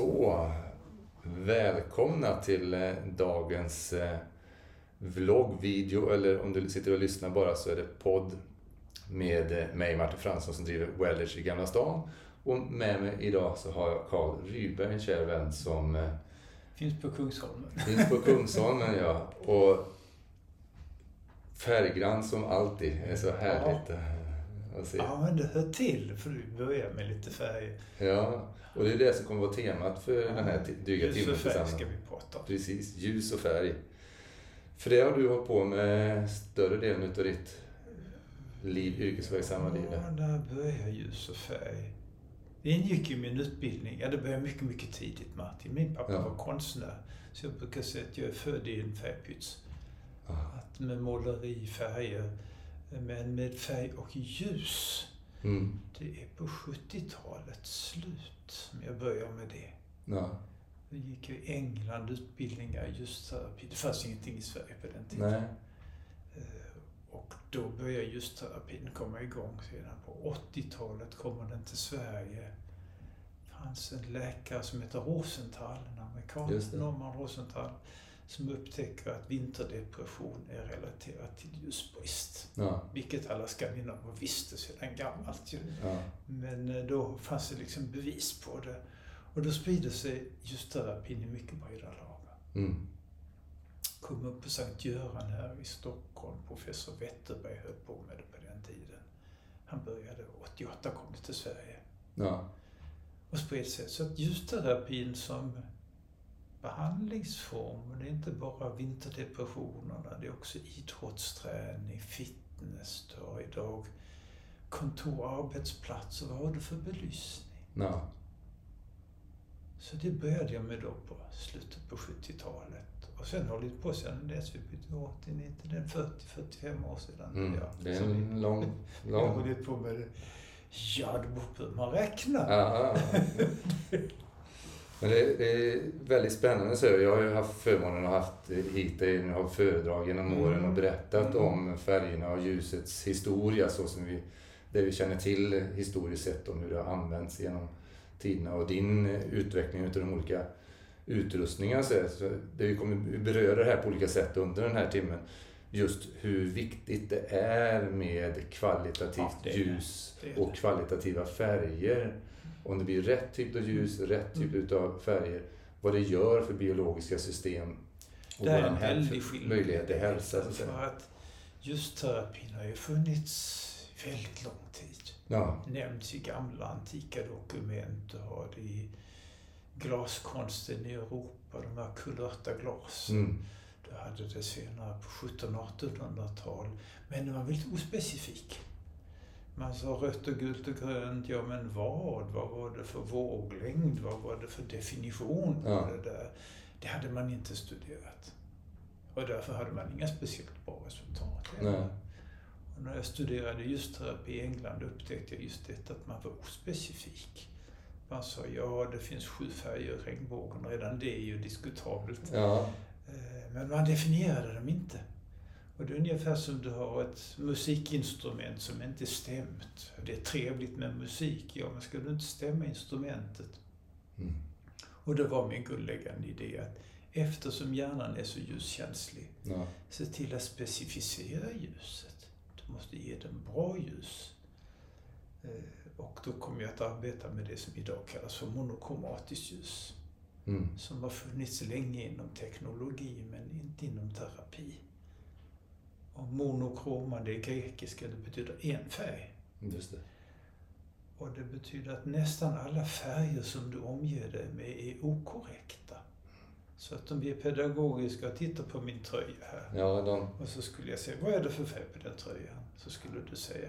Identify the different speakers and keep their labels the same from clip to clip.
Speaker 1: Så, välkomna till eh, dagens eh, vlogg, video eller om du sitter och lyssnar bara så är det podd med eh, mig Martin Fransson som driver Wellers i Gamla stan. Och med mig idag så har jag Karl Rydberg, en kär vän som
Speaker 2: Finns på Kungsholmen.
Speaker 1: Finns på Kungsholmen, ja. Och färggrann som alltid. Det är så härligt. Ja.
Speaker 2: Ja, men det hör till för du börjar med lite färg.
Speaker 1: Ja, och det är det som kommer vara temat för ja, den här dryga timmen
Speaker 2: Ljus och färg ska vi prata om.
Speaker 1: Precis, ljus och färg. För det har du hållit på med större delen av ditt liv, yrkesverksamma liv.
Speaker 2: Ja, där började ljus och färg. Det ingick i min utbildning. Ja, det började mycket, mycket tidigt Martin. Min pappa ja. var konstnär. Så jag brukar säga att jag är född i en färgpyts. Att med måleri, färger men med färg och ljus. Mm. Det är på 70-talets slut som jag började med det. Ja. Jag gick i England utbildningar i ljusterapi. Det fanns ingenting i Sverige på den tiden. Nej. Eh, och då började ljusterapin komma igång. Sedan på 80-talet kommer den till Sverige. Det fanns en läkare som heter Rosenthal, en amerikan, Norman Rosenthal som upptäcker att vinterdepression är relaterat till ljusbrist. Ja. Vilket alla skandinaver visste sedan gammalt ju. Ja. Men eh, då fanns det liksom bevis på det. Och då sprider sig ljusterapin i mycket breda lager. Mm. Kom upp på Sankt Göran här i Stockholm. Professor Wetterberg höll på med det på den tiden. Han började 88, kom det till Sverige. Ja. Och spred sig. Så att ljusterapin som behandlingsform. Det är inte bara vinterdepressionerna, det är också idrottsträning, fitness, du har idag kontor, arbetsplatser. Vad har du för belysning? No. Så det började jag med då på slutet på 70-talet. Och sen har det på sedan dess. Vi bytte 80, 90, det är 40-45 år sedan.
Speaker 1: Mm, ja. Det är en Så lång, lång... Jag
Speaker 2: har hållit på med det. Ja, på hur man räknar.
Speaker 1: Ja, Men det, det, är väldigt spännande. Så jag har ju haft förmånen att haft hit dig nu har föredrag genom mm. åren och berättat mm. om färgerna och ljusets historia så som vi, det vi känner till historiskt sett om hur det har använts genom tiderna och din utveckling utav de olika utrustningarna. Så det vi kommer beröra det här på olika sätt under den här timmen. Just hur viktigt det är med kvalitativt ja, ljus det det. och kvalitativa färger om det blir rätt typ av ljus, rätt typ mm. av färger, vad det gör för biologiska system
Speaker 2: och det är en väldig skillnad.
Speaker 1: möjlighet till hälsa.
Speaker 2: Så för att just terapin har ju funnits väldigt lång tid. Ja. Nämns i gamla antika dokument och har det i glaskonsten i Europa, de här kulörta glasen. Mm. Du hade det senare på 1700-1800-tal. Men det var väldigt ospecifik. Man sa rött och gult och grönt, ja men vad? Vad var det för våglängd? Vad var det för definition på ja. det där? Det hade man inte studerat. Och därför hade man inga speciellt bra resultat. Och när jag studerade ljusterapi i England upptäckte jag just detta att man var ospecifik. Man sa, ja det finns sju färger i regnbågen, redan det är ju diskutabelt. Ja. Eh, men man definierade dem inte. Och det är ungefär som du har ett musikinstrument som inte är stämt. Det är trevligt med musik, ja men ska du inte stämma instrumentet? Mm. Och det var min grundläggande idé att eftersom hjärnan är så ljuskänslig, ja. se till att specificera ljuset. Du måste ge den bra ljus. Eh, och då kommer jag att arbeta med det som idag kallas för monokromatiskt ljus. Mm. Som har funnits länge inom teknologi men inte inom terapi. Och monokroma, det är grekiska, det betyder en färg.
Speaker 1: Just det.
Speaker 2: Och det betyder att nästan alla färger som du omger dig med är okorrekta. Så att om vi är pedagogiska och tittar på min tröja här.
Speaker 1: Ja, de...
Speaker 2: Och så skulle jag säga, vad är det för färg på den tröjan? Så skulle du säga,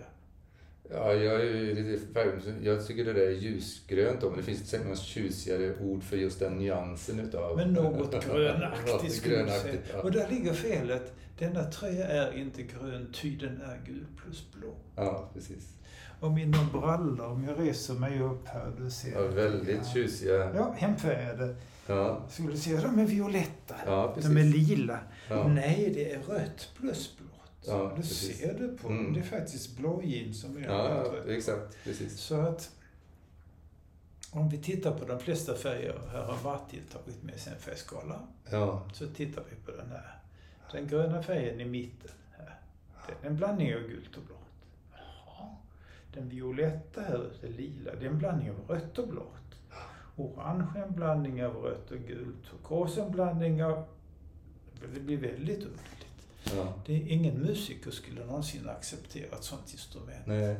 Speaker 1: Ja, jag är lite färg, Jag tycker det där är ljusgrönt men det finns säkert något tjusigare ord för just den nyansen utav...
Speaker 2: Men något grönaktigt skulle du säga. Ja. Och där ligger felet. Denna tröja är inte grön, ty den är gul plus blå.
Speaker 1: Ja, precis.
Speaker 2: Och mina brallor, om jag reser mig upp här, du ser.
Speaker 1: Ja, väldigt tjusiga.
Speaker 2: Ja, hemfärgade. Ja. Skulle du säga, de är violetta. Ja, precis. De är lila. Ja. Nej, det är rött plus blå. Ja, det ser du på mm. Det är faktiskt blågin som är
Speaker 1: Ja, ja exakt. Precis.
Speaker 2: Så att Om vi tittar på de flesta färger, här har Martin tagit med sig en färgskala.
Speaker 1: Ja.
Speaker 2: Så tittar vi på den här. Den gröna färgen i mitten här, det är en blandning av gult och blått. Den violetta här ute, lila, det är en blandning av rött och blått. Orange är en blandning av rött och gult. Turkos en blandning av... Det blir väldigt underligt.
Speaker 1: Ja.
Speaker 2: Det är ingen musiker skulle någonsin acceptera ett sånt instrument.
Speaker 1: Nej.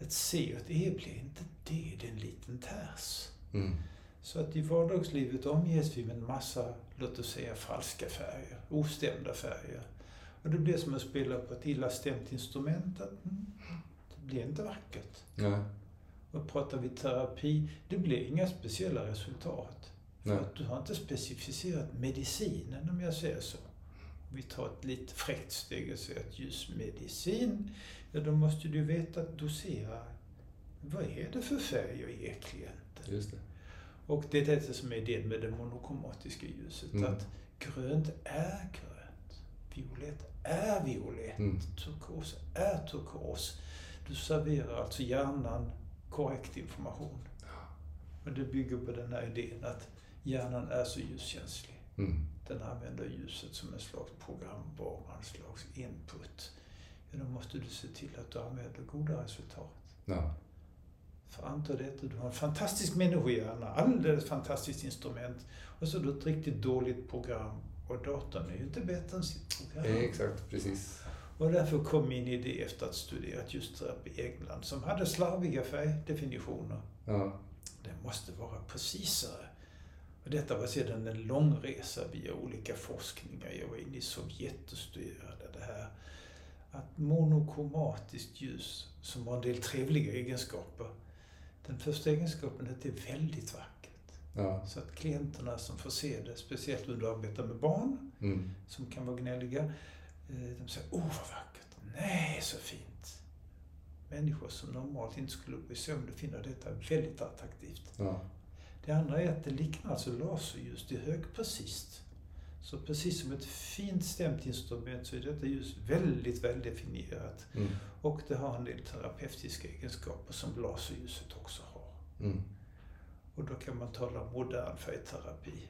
Speaker 2: Ett C och ett E blir inte det, det är en liten ters.
Speaker 1: Mm.
Speaker 2: Så att i vardagslivet omges vi med en massa, låt oss säga falska färger, ostämda färger. Och det blir som att spela på ett illa stämt instrument. Att, mm, det blir inte vackert.
Speaker 1: Nej.
Speaker 2: Och pratar vi terapi, det blir inga speciella resultat. För
Speaker 1: Nej.
Speaker 2: att du har inte specificerat medicinen om jag säger så. Vi tar ett lite fräckt steg och säger att just medicin, ja då måste du veta att dosera. Vad är det för färger i klienten?
Speaker 1: Just det.
Speaker 2: Och det är detta som är idén med det monokromatiska ljuset.
Speaker 1: Mm.
Speaker 2: Att grönt är grönt. Violett är violett.
Speaker 1: Mm.
Speaker 2: Turkos är turkos. Du serverar alltså hjärnan korrekt information. Och det bygger på den här idén att hjärnan är så ljuskänslig.
Speaker 1: Mm.
Speaker 2: Den använder ljuset som en slags programvara, en slags input. Ja, då måste du se till att du använder goda resultat.
Speaker 1: Ja.
Speaker 2: För anta detta, du har en fantastisk människohjärna, alldeles fantastiskt instrument. Och så har du ett riktigt dåligt program. Och datorn är ju inte bättre än sitt program.
Speaker 1: Exakt, precis.
Speaker 2: Och därför kom min idé efter att studerat ljusterapi i England, som hade slarviga färgdefinitioner.
Speaker 1: Ja.
Speaker 2: Det måste vara precisare. Och detta var sedan en lång resa via olika forskningar. Jag var inne i Sovjet och studerade det här. Att monokromatiskt ljus, som har en del trevliga egenskaper. Den första egenskapen är att det är väldigt vackert.
Speaker 1: Ja.
Speaker 2: Så att klienterna som får se det, speciellt om du arbetar med barn,
Speaker 1: Mm.
Speaker 2: som kan vara gnälliga, eh, de säger åh vad vackert, nej så fint. Människor som normalt inte skulle bry sig om det finner detta väldigt attraktivt.
Speaker 1: Ja.
Speaker 2: Det andra är att det liknar alltså laserljus, det är högprecist. Så precis som ett fint stämt instrument så är detta ljus väldigt väldefinierat.
Speaker 1: Mm.
Speaker 2: Och det har en del terapeutiska egenskaper som laserljuset också har.
Speaker 1: Mm.
Speaker 2: Och då kan man tala om modern färgterapi.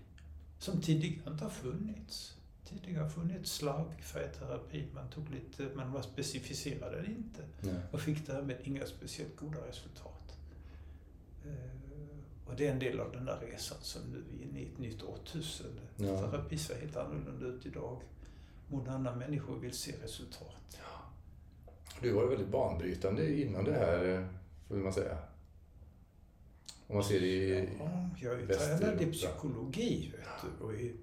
Speaker 2: Som tidigare inte har funnits. Tidigare har funnits slarvig färgterapi. Man tog lite, man var specificerade det inte.
Speaker 1: Nej.
Speaker 2: Och fick därmed inga speciellt goda resultat. Och det är en del av den där resan som nu är inne i ett nytt årtusende.
Speaker 1: Ja.
Speaker 2: Terapi ser helt annorlunda ut idag. Moderna människor vill se resultat.
Speaker 1: Du var väldigt banbrytande inom det här, eh, får man säga. Om man ser det i...
Speaker 2: Ja, jag är tränad i psykologi, vet du. Och i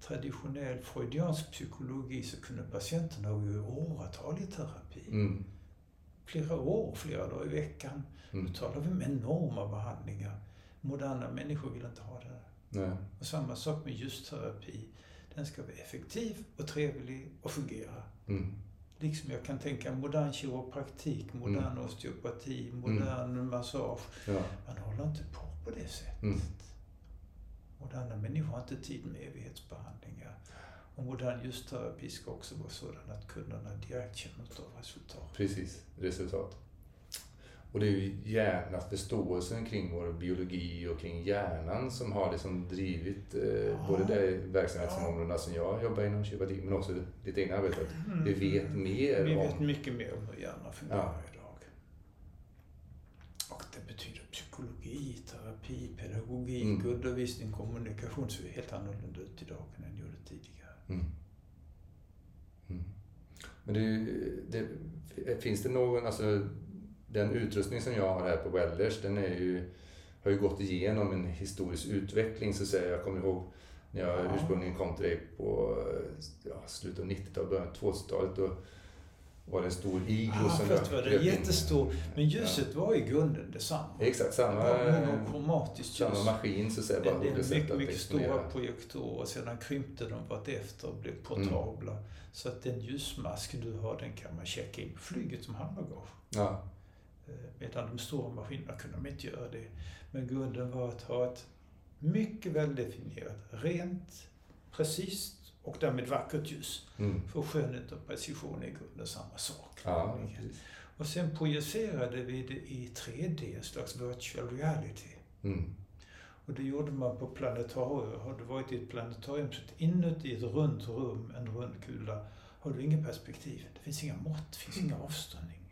Speaker 2: traditionell freudiansk psykologi så kunde patienterna gå i åratal i terapi.
Speaker 1: Mm.
Speaker 2: Flera år, flera dagar i veckan.
Speaker 1: Mm.
Speaker 2: Nu talar vi om enorma behandlingar. Moderna människor vill inte ha det.
Speaker 1: Nej.
Speaker 2: Och samma sak med ljusterapi. Den ska vara effektiv och trevlig och fungera.
Speaker 1: Mm.
Speaker 2: Liksom jag kan tänka modern kiropraktik, modern
Speaker 1: Mm.
Speaker 2: osteopati, modern massage.
Speaker 1: Ja.
Speaker 2: Man håller inte på på det sättet.
Speaker 1: Mm.
Speaker 2: Moderna människor har inte tid med evighetsbehandlingar. Och modern ljusterapi ska också vara sådan att kunderna direkt känner av resultat.
Speaker 1: Precis, resultat. Och det är ju hjärnan, förståelsen kring vår biologi och kring hjärnan som har det som drivit eh,
Speaker 2: Ja.
Speaker 1: både de verksamhetsområdena som jag jobbar inom men också ditt egna arbete. Vi vet mer
Speaker 2: Mm. Vi
Speaker 1: om...
Speaker 2: vet mycket mer om hur hjärnan fungerar idag. Och det betyder psykologi, terapi, pedagogik,
Speaker 1: Mm.
Speaker 2: undervisning, kommunikation ser helt annorlunda ut idag än den gjorde tidigare.
Speaker 1: Mm. Mm. Men det, det, finns det någon, alltså den utrustning som jag har här på Wellers, den är ju, har ju gått igenom en historisk utveckling så att säga. Jag kommer ihåg när jag
Speaker 2: Ja.
Speaker 1: ursprungligen kom till dig på ja, slutet av 90-talet, början av 2000-talet. Då var det en stor iglo
Speaker 2: Ja,
Speaker 1: som jag
Speaker 2: det jättestor, men ljuset var i grunden detsamma.
Speaker 1: Exakt,
Speaker 2: Det
Speaker 1: samma,
Speaker 2: ljus.
Speaker 1: samma maskin så att säga. Bara
Speaker 2: del
Speaker 1: olika sätt
Speaker 2: mycket, mycket stora projektorer och sedan krympte de vartefter och blev portabla. Så att den ljusmask du har den kan man checka in på flyget som handbagage.
Speaker 1: Ja,
Speaker 2: Medan de stora maskinerna kunde de inte göra det. Men grunden var att ha ett mycket väldefinierat, rent, precis och därmed vackert ljus.
Speaker 1: mm.
Speaker 2: För skönhet och precision är i grunden samma sak.
Speaker 1: ja.
Speaker 2: Och sen projicerade vi det i 3D, en slags virtual reality. Mm. Och det gjorde man på planetarier. Har du varit i ett planetarium, så inuti ett runt rum, en rund kula, har du inget perspektiv. Det finns inga mått, det finns avståndning, inget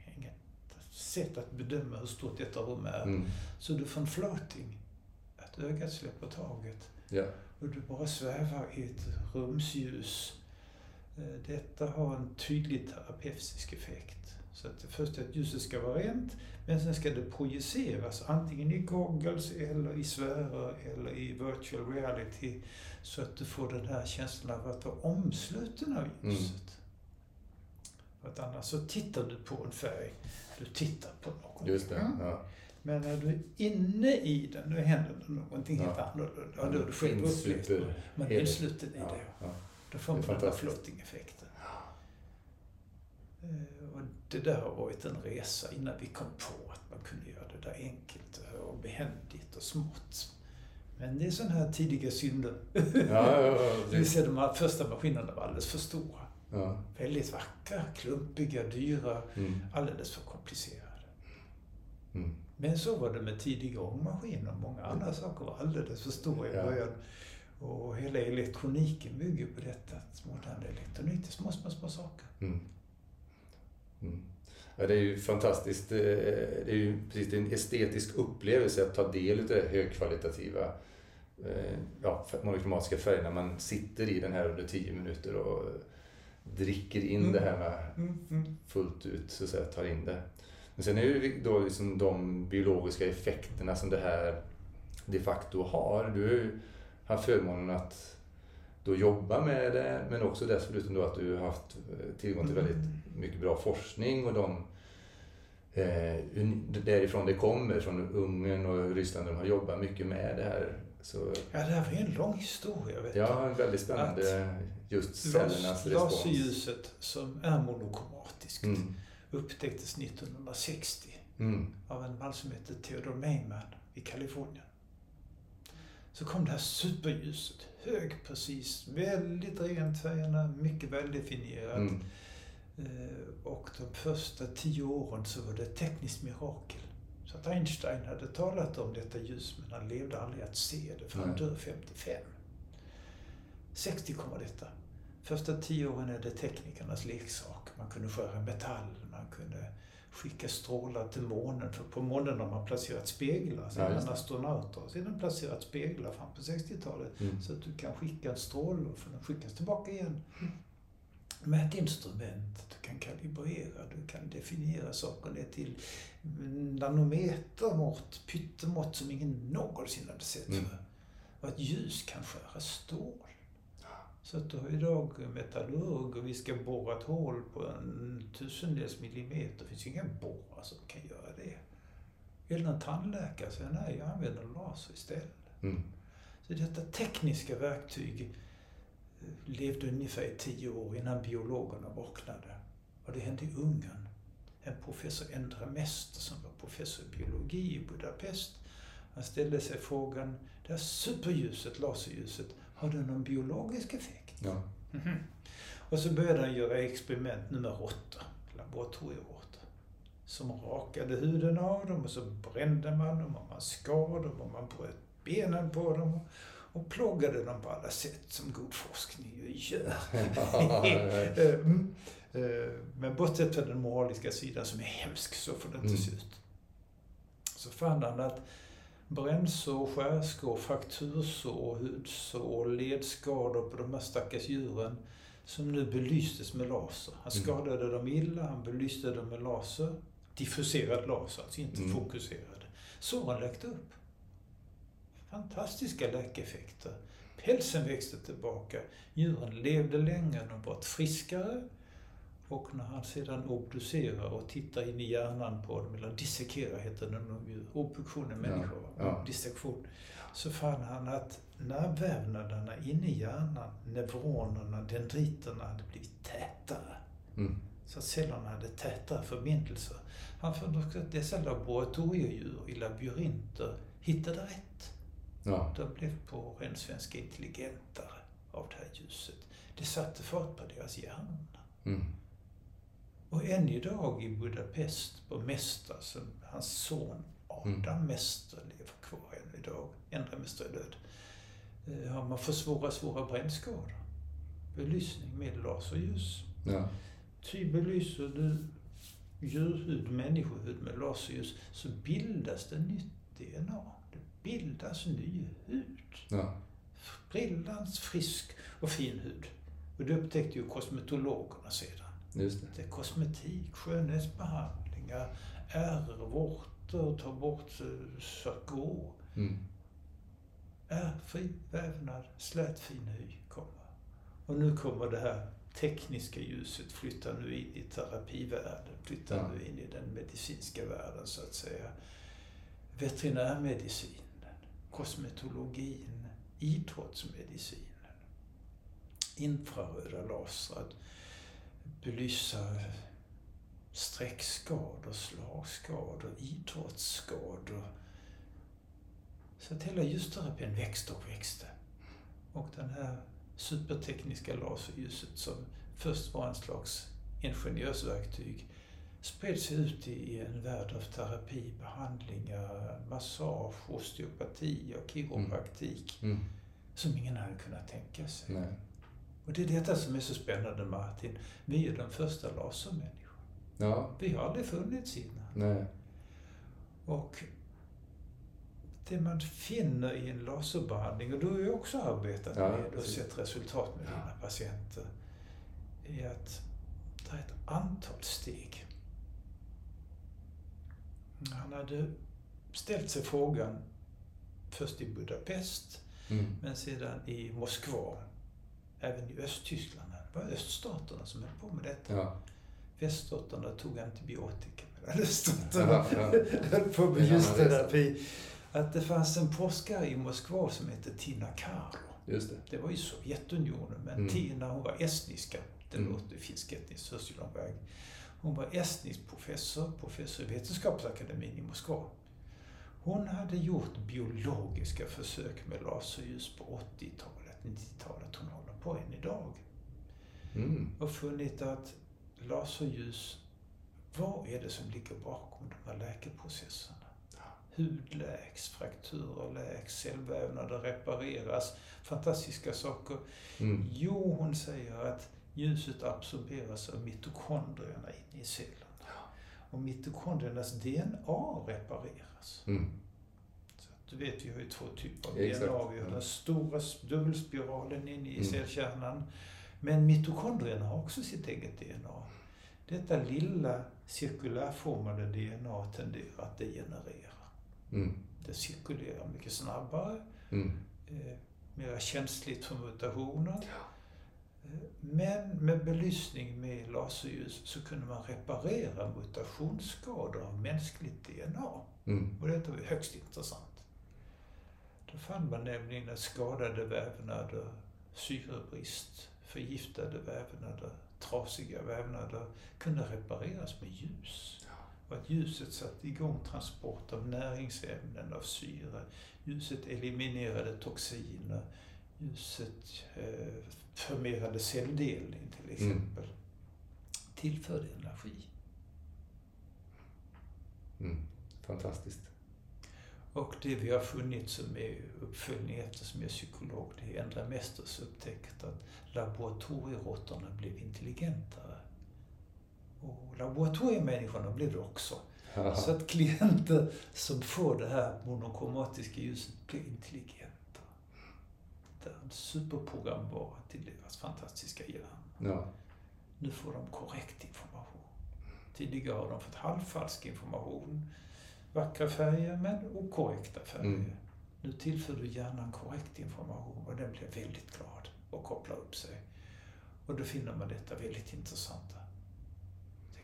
Speaker 2: sätt att bedöma hur stort detta rum är. Mm. Så du får en floating, att ögat släpper taget. Ja. Och du bara svävar i ett rumsljus. Eh, detta har en tydlig terapeutisk effekt. Så att det först är att ljuset ska vara rent, men sen ska det projiceras antingen i goggles eller i sfärer eller i virtual reality så att du får den här känslan av att vara omsluten av ljuset. Mm. För att annars så tittar du på en färg, du tittar på någonting.
Speaker 1: Just det, ja.
Speaker 2: Men när du är inne i den, då händer det någonting ja. helt annorlunda. Och då själv upplevt det. Man är insluten i det. Ja. Då får man den där floating-effekten. Eh, och det där har varit en resa innan vi kom på att man kunde göra det där enkelt och behändigt och smått. Men det är sådana här tidiga synder. Ja, ja, ja, vill säga de här första maskinerna var alldeles för stora. Ja. Väldigt vackra, klumpiga, dyra, mm. alldeles för komplicerade. Mm. Men så var det med tidiga ångmaskiner. Många andra saker var alldeles för stora i början. Och hela elektroniken bygger på detta. Modern elektronik, är små, små, små saker. Mm.
Speaker 1: Mm. Ja, det är ju fantastiskt. Eh, det är ju precis en estetisk upplevelse att ta del av det högkvalitativa eh, ja, monokromatiska färgerna. Man sitter i den här under tio minuter och dricker in mm. det här mm, mm. fullt ut, så att säga, tar in det. Men sen är det ju då liksom de biologiska effekterna som det här de facto har. Du har ju haft förmånen att då jobba med det, men också dessutom då att du har haft eh, tillgång till väldigt mm. mycket bra forskning och de eh, därifrån det kommer, från Ungern och Ryssland, de har jobbat mycket med det här. Så,
Speaker 2: ja, det här var ju en lång historia. Vet
Speaker 1: ja, en väldigt spännande, att just cellernas respons.
Speaker 2: Laserljuset som är monokromatiskt mm. upptäcktes 1960 mm. av en man som heter Theodor Meiman i Kalifornien. Så kom det här superljuset hög precis, väldigt rent färgerna, mycket väldefinierat. Mm. Eh, och de första tio åren så var det ett tekniskt mirakel. Så att Einstein hade talat om detta ljus, men han levde aldrig att se det, för han dör 55. 60 kommer detta. Första tio åren är det teknikernas leksak. Man kunde skära metall, man kunde skicka strålar till månen. För på månen har man placerat speglar. Sedan ja, astronauter har sedan placerat speglar fram på 60-talet. Mm. Så att du kan skicka en stråle och den skickas tillbaka igen. Mätinstrument, du kan kalibrera, du kan definiera saker ner till nanometermått, pyttemått som ingen någonsin hade sett mm. förr. Och att ljus kan skära stål. Så att du har idag metallurg och vi ska borra ett hål på en tusendels millimeter. Det finns ju inga borrar som kan göra det. Eller en tandläkare säger nej, jag använder laser istället. Mm. Så detta tekniska verktyg levde ungefär i tio år innan biologerna vaknade. Och det hände i Ungern. En professor Endre Mester som var professor i biologi i Budapest. Han ställde sig frågan, det här superljuset, laserljuset, har det någon biologisk effekt? Ja. Mm -hmm. Och så började han göra experiment nummer råttor, laboratorieråttor. Som rakade huden av dem och så brände man dem och man skar dem och man bröt benen på dem. Och plågade dem på alla sätt som god forskning ju gör. mm. Men bortsett från den moraliska sidan som är hemsk, så får det inte mm. se ut. Så fann han att brännsår, skärskår, fraktursår, hudsår, ledskador på de här stackars djuren som nu belystes med laser. Han mm. skadade mm. dem illa, han belyste dem med laser. Diffuserad laser, alltså inte mm. fokuserad. Såren läkte upp. Fantastiska läkeffekter. Pälsen växte tillbaka. Djuren levde länge, de var friskare. Och när han sedan obducerar och tittar in i hjärnan på dem, eller dissekerar heter det nog obduktion är människor, ja, ja. dissektion. Så fann han att nervvävnaderna inne i hjärnan, neuronerna, dendriterna hade blivit tätare. Mm. Så att cellerna hade tätare förbindelser. Han fann också att dessa laboratoriedjur i labyrinter hittade rätt. Ja. De blev på ren svenska intelligentare av det här ljuset. Det satte fart på deras hjärnor. Mm. Och än idag i Budapest, på Mesta, så hans son Adam mm. Mester lever kvar än idag. Enremstre död. Har man får svåra, svåra brännskador. Belysning med laserljus. Ja. Ty belyser du djurhud, människohud med laserljus så bildas det nytt DNA. Bildas ny hud. Ja. Brillans frisk och fin hud. Och det upptäckte ju kosmetologerna sedan. Just det. det är kosmetik, skönhetsbehandlingar, ärr, vårtor, ta bort sarkom. Mm. Ärrfri vävnad, slät fin hy kommer. Och nu kommer det här tekniska ljuset flyttar nu in i terapivärlden, flyttar ja. nu in i den medicinska världen så att säga. Veterinärmedicinen, kosmetologin, idrottsmedicinen, infraröda laser, att belysa streckskador, slagskador, idrottsskador. Så att hela ljusterapin växte och växte. Och den här supertekniska laserljuset som först var en slags ingenjörsverktyg spred sig ut i en värld av terapi, behandlingar, massage, osteopati och kiropraktik mm. Mm. som ingen hade kunnat tänka sig. Nej. Och det är detta som är så spännande Martin. Vi är de första lasermänniskorna. Ja. Vi har aldrig funnits innan. Nej. Och det man finner i en laserbehandling, och du har ju också arbetat ja, med och sett resultat med dina patienter, är att det är ett antal steg. Han hade ställt sig frågan först i Budapest, mm. men sedan i Moskva, även i Östtyskland. Det var öststaterna som höll på med detta. Ja. Väststaterna tog antibiotika, medan öststaterna ja, ja. höll på med ljusterapi att det fanns en forskare i Moskva som hette Tina Karo. Just det. det var i Sovjetunionen, men mm. Tina hon var estniska. Det mm. låter ju lång väg. Hon var estnisk professor, professor i Vetenskapsakademin i Moskva. Hon hade gjort biologiska försök med laserljus på 80-talet, 90-talet. Hon håller på än idag. Mm. Och funnit att laserljus, vad är det som ligger bakom de här läkeprocesserna? hud läks, frakturer läks, cellvävnader repareras. Fantastiska saker. Mm. Jo, hon säger att ljuset absorberas av mitokondrierna inne i cellerna. Och mitokondriernas DNA repareras. Mm. Så du vet, vi har ju två typer av Exakt. DNA. Vi har den stora dubbelspiralen inne i mm. cellkärnan. Men mitokondrierna har också sitt eget DNA. Detta lilla cirkulärformade DNA tenderar att degenerera. Mm. Det cirkulerar mycket snabbare, mm. eh, mer känsligt för mutationer. Ja. Men med belysning med laserljus så kunde man reparera mutationsskador av mänskligt DNA. Mm. Och detta var högst intressant. Då fann man nämligen att skadade vävnader, syrebrist, förgiftade vävnader, trasiga vävnader kunde repareras med ljus. Och att ljuset satte igång transport av näringsämnen, av syre. Ljuset eliminerade toxiner. Ljuset eh, förmerade celldelning till mm. exempel. Mm. Tillförde energi.
Speaker 1: Mm. Fantastiskt.
Speaker 2: Och det vi har funnit som är uppföljning efter som är psykolog, det är Endre Mesters upptäckt att laboratorieråttorna blev intelligentare och laboratoriemänniskorna blir det också. Så att klienter som får det här monokromatiska ljuset blir intelligenta. Det är superprogrambara till deras fantastiska hjärna. Ja. Nu får de korrekt information. Tidigare har de fått halvfalsk information. Vackra färger, men okorrekta färger. Mm. Nu tillför du hjärnan korrekt information och den blir väldigt glad och kopplar upp sig. Och då finner man detta väldigt intressanta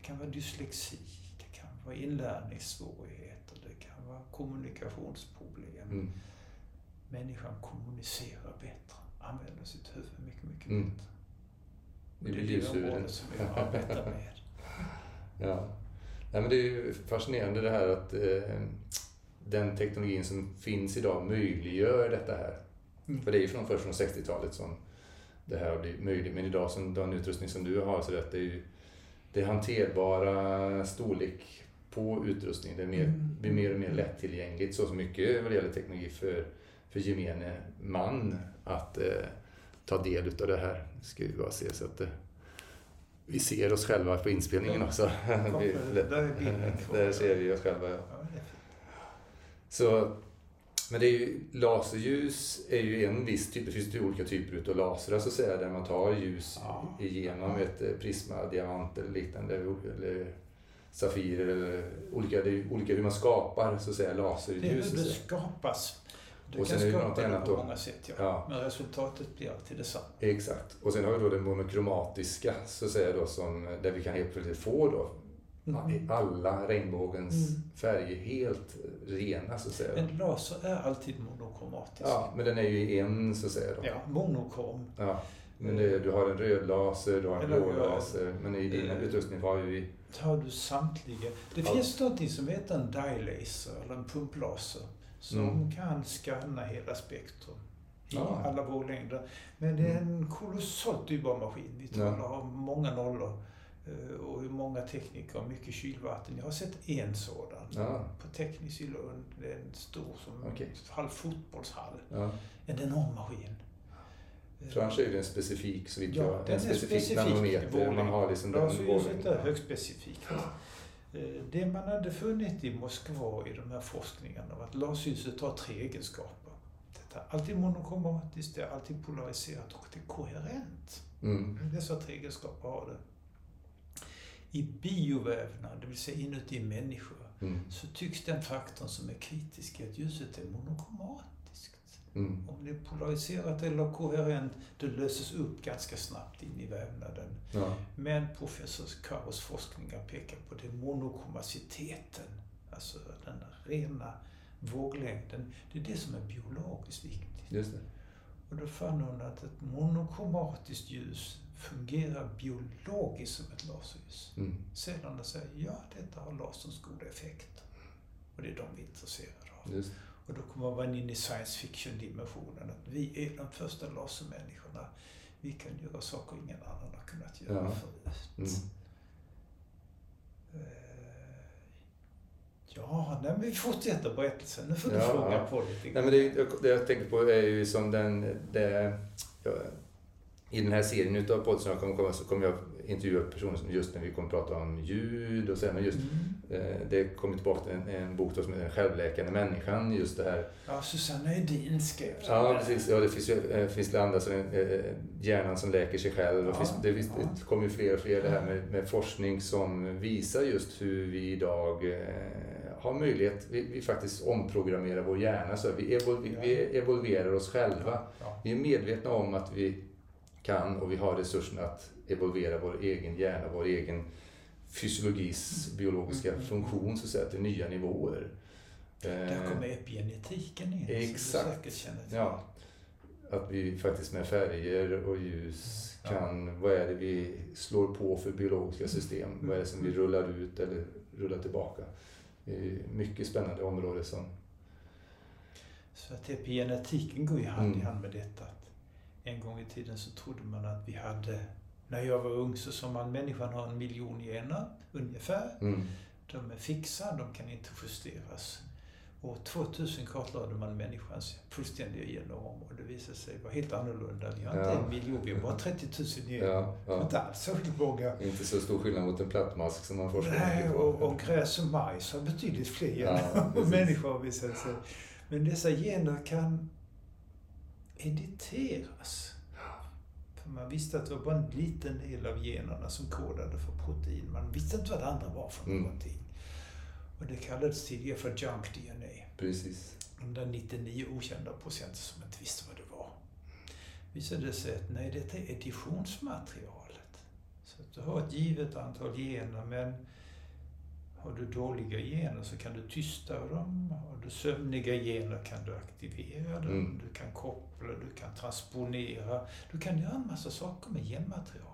Speaker 2: kan vara dyslexi, det kan vara inlärningssvårigheter, det kan vara kommunikationsproblem. Mm. Människan kommunicerar bättre, använder sitt huvud mycket, mycket mm. bättre. Och det är det området som jag arbetar med.
Speaker 1: ja. Nej, men det är ju fascinerande det här att eh, den teknologin som finns idag möjliggör detta här. Mm. För det är ju från, först från 60-talet som det här har blivit möjligt. Men idag, som den utrustning som du har, så det är ju det hanterbara storlek på utrustningen. Det mer, mm. blir mer och mer lättillgängligt, så mycket vad det gäller teknologi för, för gemene man att eh, ta del utav det här. Ska vi bara se så att eh, vi ser oss själva på inspelningen också. vi, där ser vi oss själva. Ja. Så, men det är ju, laserljus är ju en viss typ, det finns ju olika typer av lasrar så att säga, där man tar ljus ja. igenom ett eh, prisma, diamant eller liknande. Eller, Safirer eller olika, det är olika hur man skapar så att säga laserljus. Det
Speaker 2: är hur det skapas. Du och kan skapa det på många sätt, ja. ja. Men resultatet blir alltid detsamma.
Speaker 1: Exakt. Och sen har vi då det monokromatiska, så att säga, då, som, där vi kan helt plötsligt få då mm. alla regnbågens mm. färger helt rena, så att säga.
Speaker 2: En laser är alltid monokromatisk.
Speaker 1: Ja, men den är ju en, så att säga. Då.
Speaker 2: Ja, monokrom.
Speaker 1: Ja. Men det, du har en röd laser, du har en blå laser, men i din utrustning har vi
Speaker 2: tar du samtliga. Det finns något som heter en dilaser eller en pumplaser som mm. kan skanna hela spektrum i ja. alla våglängder. Men det är mm. en kolossalt dyrbar maskin. Vi talar ja. om många nollor eh, och många tekniker och mycket kylvatten. Jag har sett en sådan ja. på Teknis i Lund. Det är en stor som okay. en halv fotbollshall. Ja. En enorm maskin.
Speaker 1: Annars är det en specifik, så vitt ja, jag, en specifik, specifik nanometer. Man har liksom den
Speaker 2: vågen. är högspecifikt. Eh, det man hade funnit i Moskva i de här forskningarna var att lasljuset har tre egenskaper. Det är alltid monokromatiskt, det är alltid polariserat och det är koherent. Mm. Dessa tre egenskaper har det. I biovävnad, det vill säga inuti människor, mm. så tycks den faktorn som är kritisk att ljuset är monokromatiskt. Mm. Om det är polariserat eller koherent, det löses upp ganska snabbt in i vävnaden. Ja. Men professor Karos forskningar pekar på det monokromaciteten, alltså den rena våglängden. Det är det som är biologiskt viktigt.
Speaker 1: Just det.
Speaker 2: Och då fann hon att ett monokromatiskt ljus fungerar biologiskt som ett laserljus. Mm. Cellerna säger ja, detta har laserns goda effekter. Och det är de vi är intresserade av. Just. Och då kommer man in i science fiction-dimensionen. Att vi är de första lasermänniskorna. Vi kan göra saker ingen annan har kunnat göra ja. förut. Mm. Uh, ja, nej, vi fortsätter berättelsen. Nu får du ja, fråga ja. på lite
Speaker 1: grann. Nej, men det, det jag tänker på är ju som den... Det, ja, I den här serien utav poddar som jag kommer komma så kommer jag intervjua personer som just när vi kommer prata om ljud och sen just mm. eh, det kommer tillbaka till en, en bok som heter Den självläkande människan, just det här.
Speaker 2: Ja, Susanna Edin skrev
Speaker 1: Ja, precis. Ja, det finns ju eh, finns det andra som eh, hjärnan som läker sig själv. Ja, finns, det, finns, det kommer ju fler och fler det här med, med forskning som visar just hur vi idag eh, har möjlighet, vi, vi, faktiskt omprogrammerar vår hjärna. Så vi, evol, vi evolverar oss själva. Vi är medvetna om att vi kan och vi har resurserna att evolvera vår egen hjärna, vår egen fysiologis biologiska mm. funktion så att säga, till nya nivåer.
Speaker 2: Där kommer epigenetiken in.
Speaker 1: Exakt. Ja. Att vi faktiskt med färger och ljus kan, ja. vad är det vi slår på för biologiska mm. system? Mm. Vad är det som vi rullar ut eller rullar tillbaka? Mycket spännande område som...
Speaker 2: Så att epigenetiken går ju hand mm. i hand med detta. En gång i tiden så trodde man att vi hade när jag var ung så sa man människan har en miljon gener, ungefär. Mm. De är fixa, de kan inte justeras. År 2000 kartlade man människans fullständiga genom och det visade sig vara helt annorlunda. Vi har inte ja. en miljon, vi har bara 30 000 gener. Ja, ja. Inte alls särskilt många.
Speaker 1: Inte så stor skillnad mot en plattmask som man forskar
Speaker 2: Nej, och, och gräs och majs har betydligt fler gener ja, än människor har visat sig. Men dessa gener kan editeras. Man visste att det var bara en liten del av generna som kodade för protein. Man visste inte vad det andra var för mm. någonting. Och det kallades tidigare för junk DNA.
Speaker 1: Precis.
Speaker 2: De där 99 okända procenten som inte visste vad det var. Visade det sig att nej, detta är editionsmaterialet. Så att du har ett givet antal gener men har du dåliga gener så kan du tysta dem. Har du sömniga gener kan du aktivera dem. Mm. Du kan koppla, du kan transponera. Du kan göra en massa saker med genmaterialet.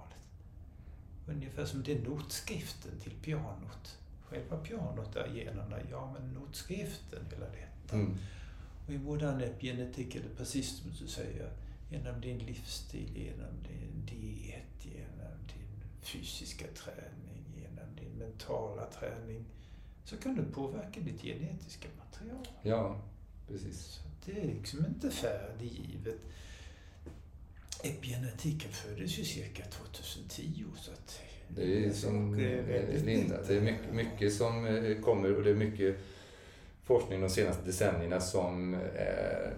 Speaker 2: Ungefär som det är notskriften till pianot. Själva pianot är generna, ja men notskriften, hela detta. Mm. Och i modern epigenetik är det precis som du säger. Genom din livsstil, genom din diet, genom din fysiska träning mentala träning. så kan du påverka ditt genetiska material.
Speaker 1: Ja, precis. Så
Speaker 2: det är liksom inte färdiggivet. Epigenetiken föddes ju cirka 2010 så att
Speaker 1: det är som Linda, det är mycket, mycket som eh, kommer och det är mycket forskning de senaste decennierna som eh,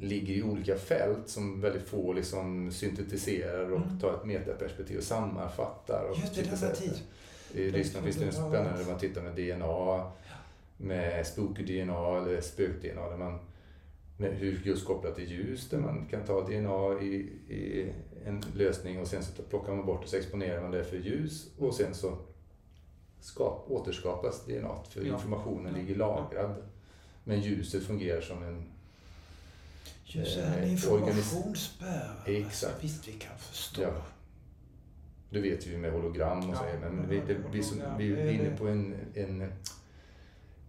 Speaker 1: ligger i olika fält som väldigt få liksom syntetiserar och mm. tar ett metaperspektiv och sammanfattar. Och
Speaker 2: Just det, denna tid.
Speaker 1: I Ryssland finns det spännande när man tittar med DNA, med spooky-DNA eller spök-DNA, där man med hur just kopplat till ljus, där man kan ta DNA i, i en lösning och sen så plockar man bort och så exponerar man det för ljus och sen så skap, återskapas DNA för informationen ja. ligger lagrad. Men ljuset fungerar som en
Speaker 2: Ljus är en eh, informationsbärare.
Speaker 1: Exakt.
Speaker 2: Visst vi kan förstå. Ja.
Speaker 1: Du vet ju med hologram och så, men vi, det, vi, vi är inne på en, en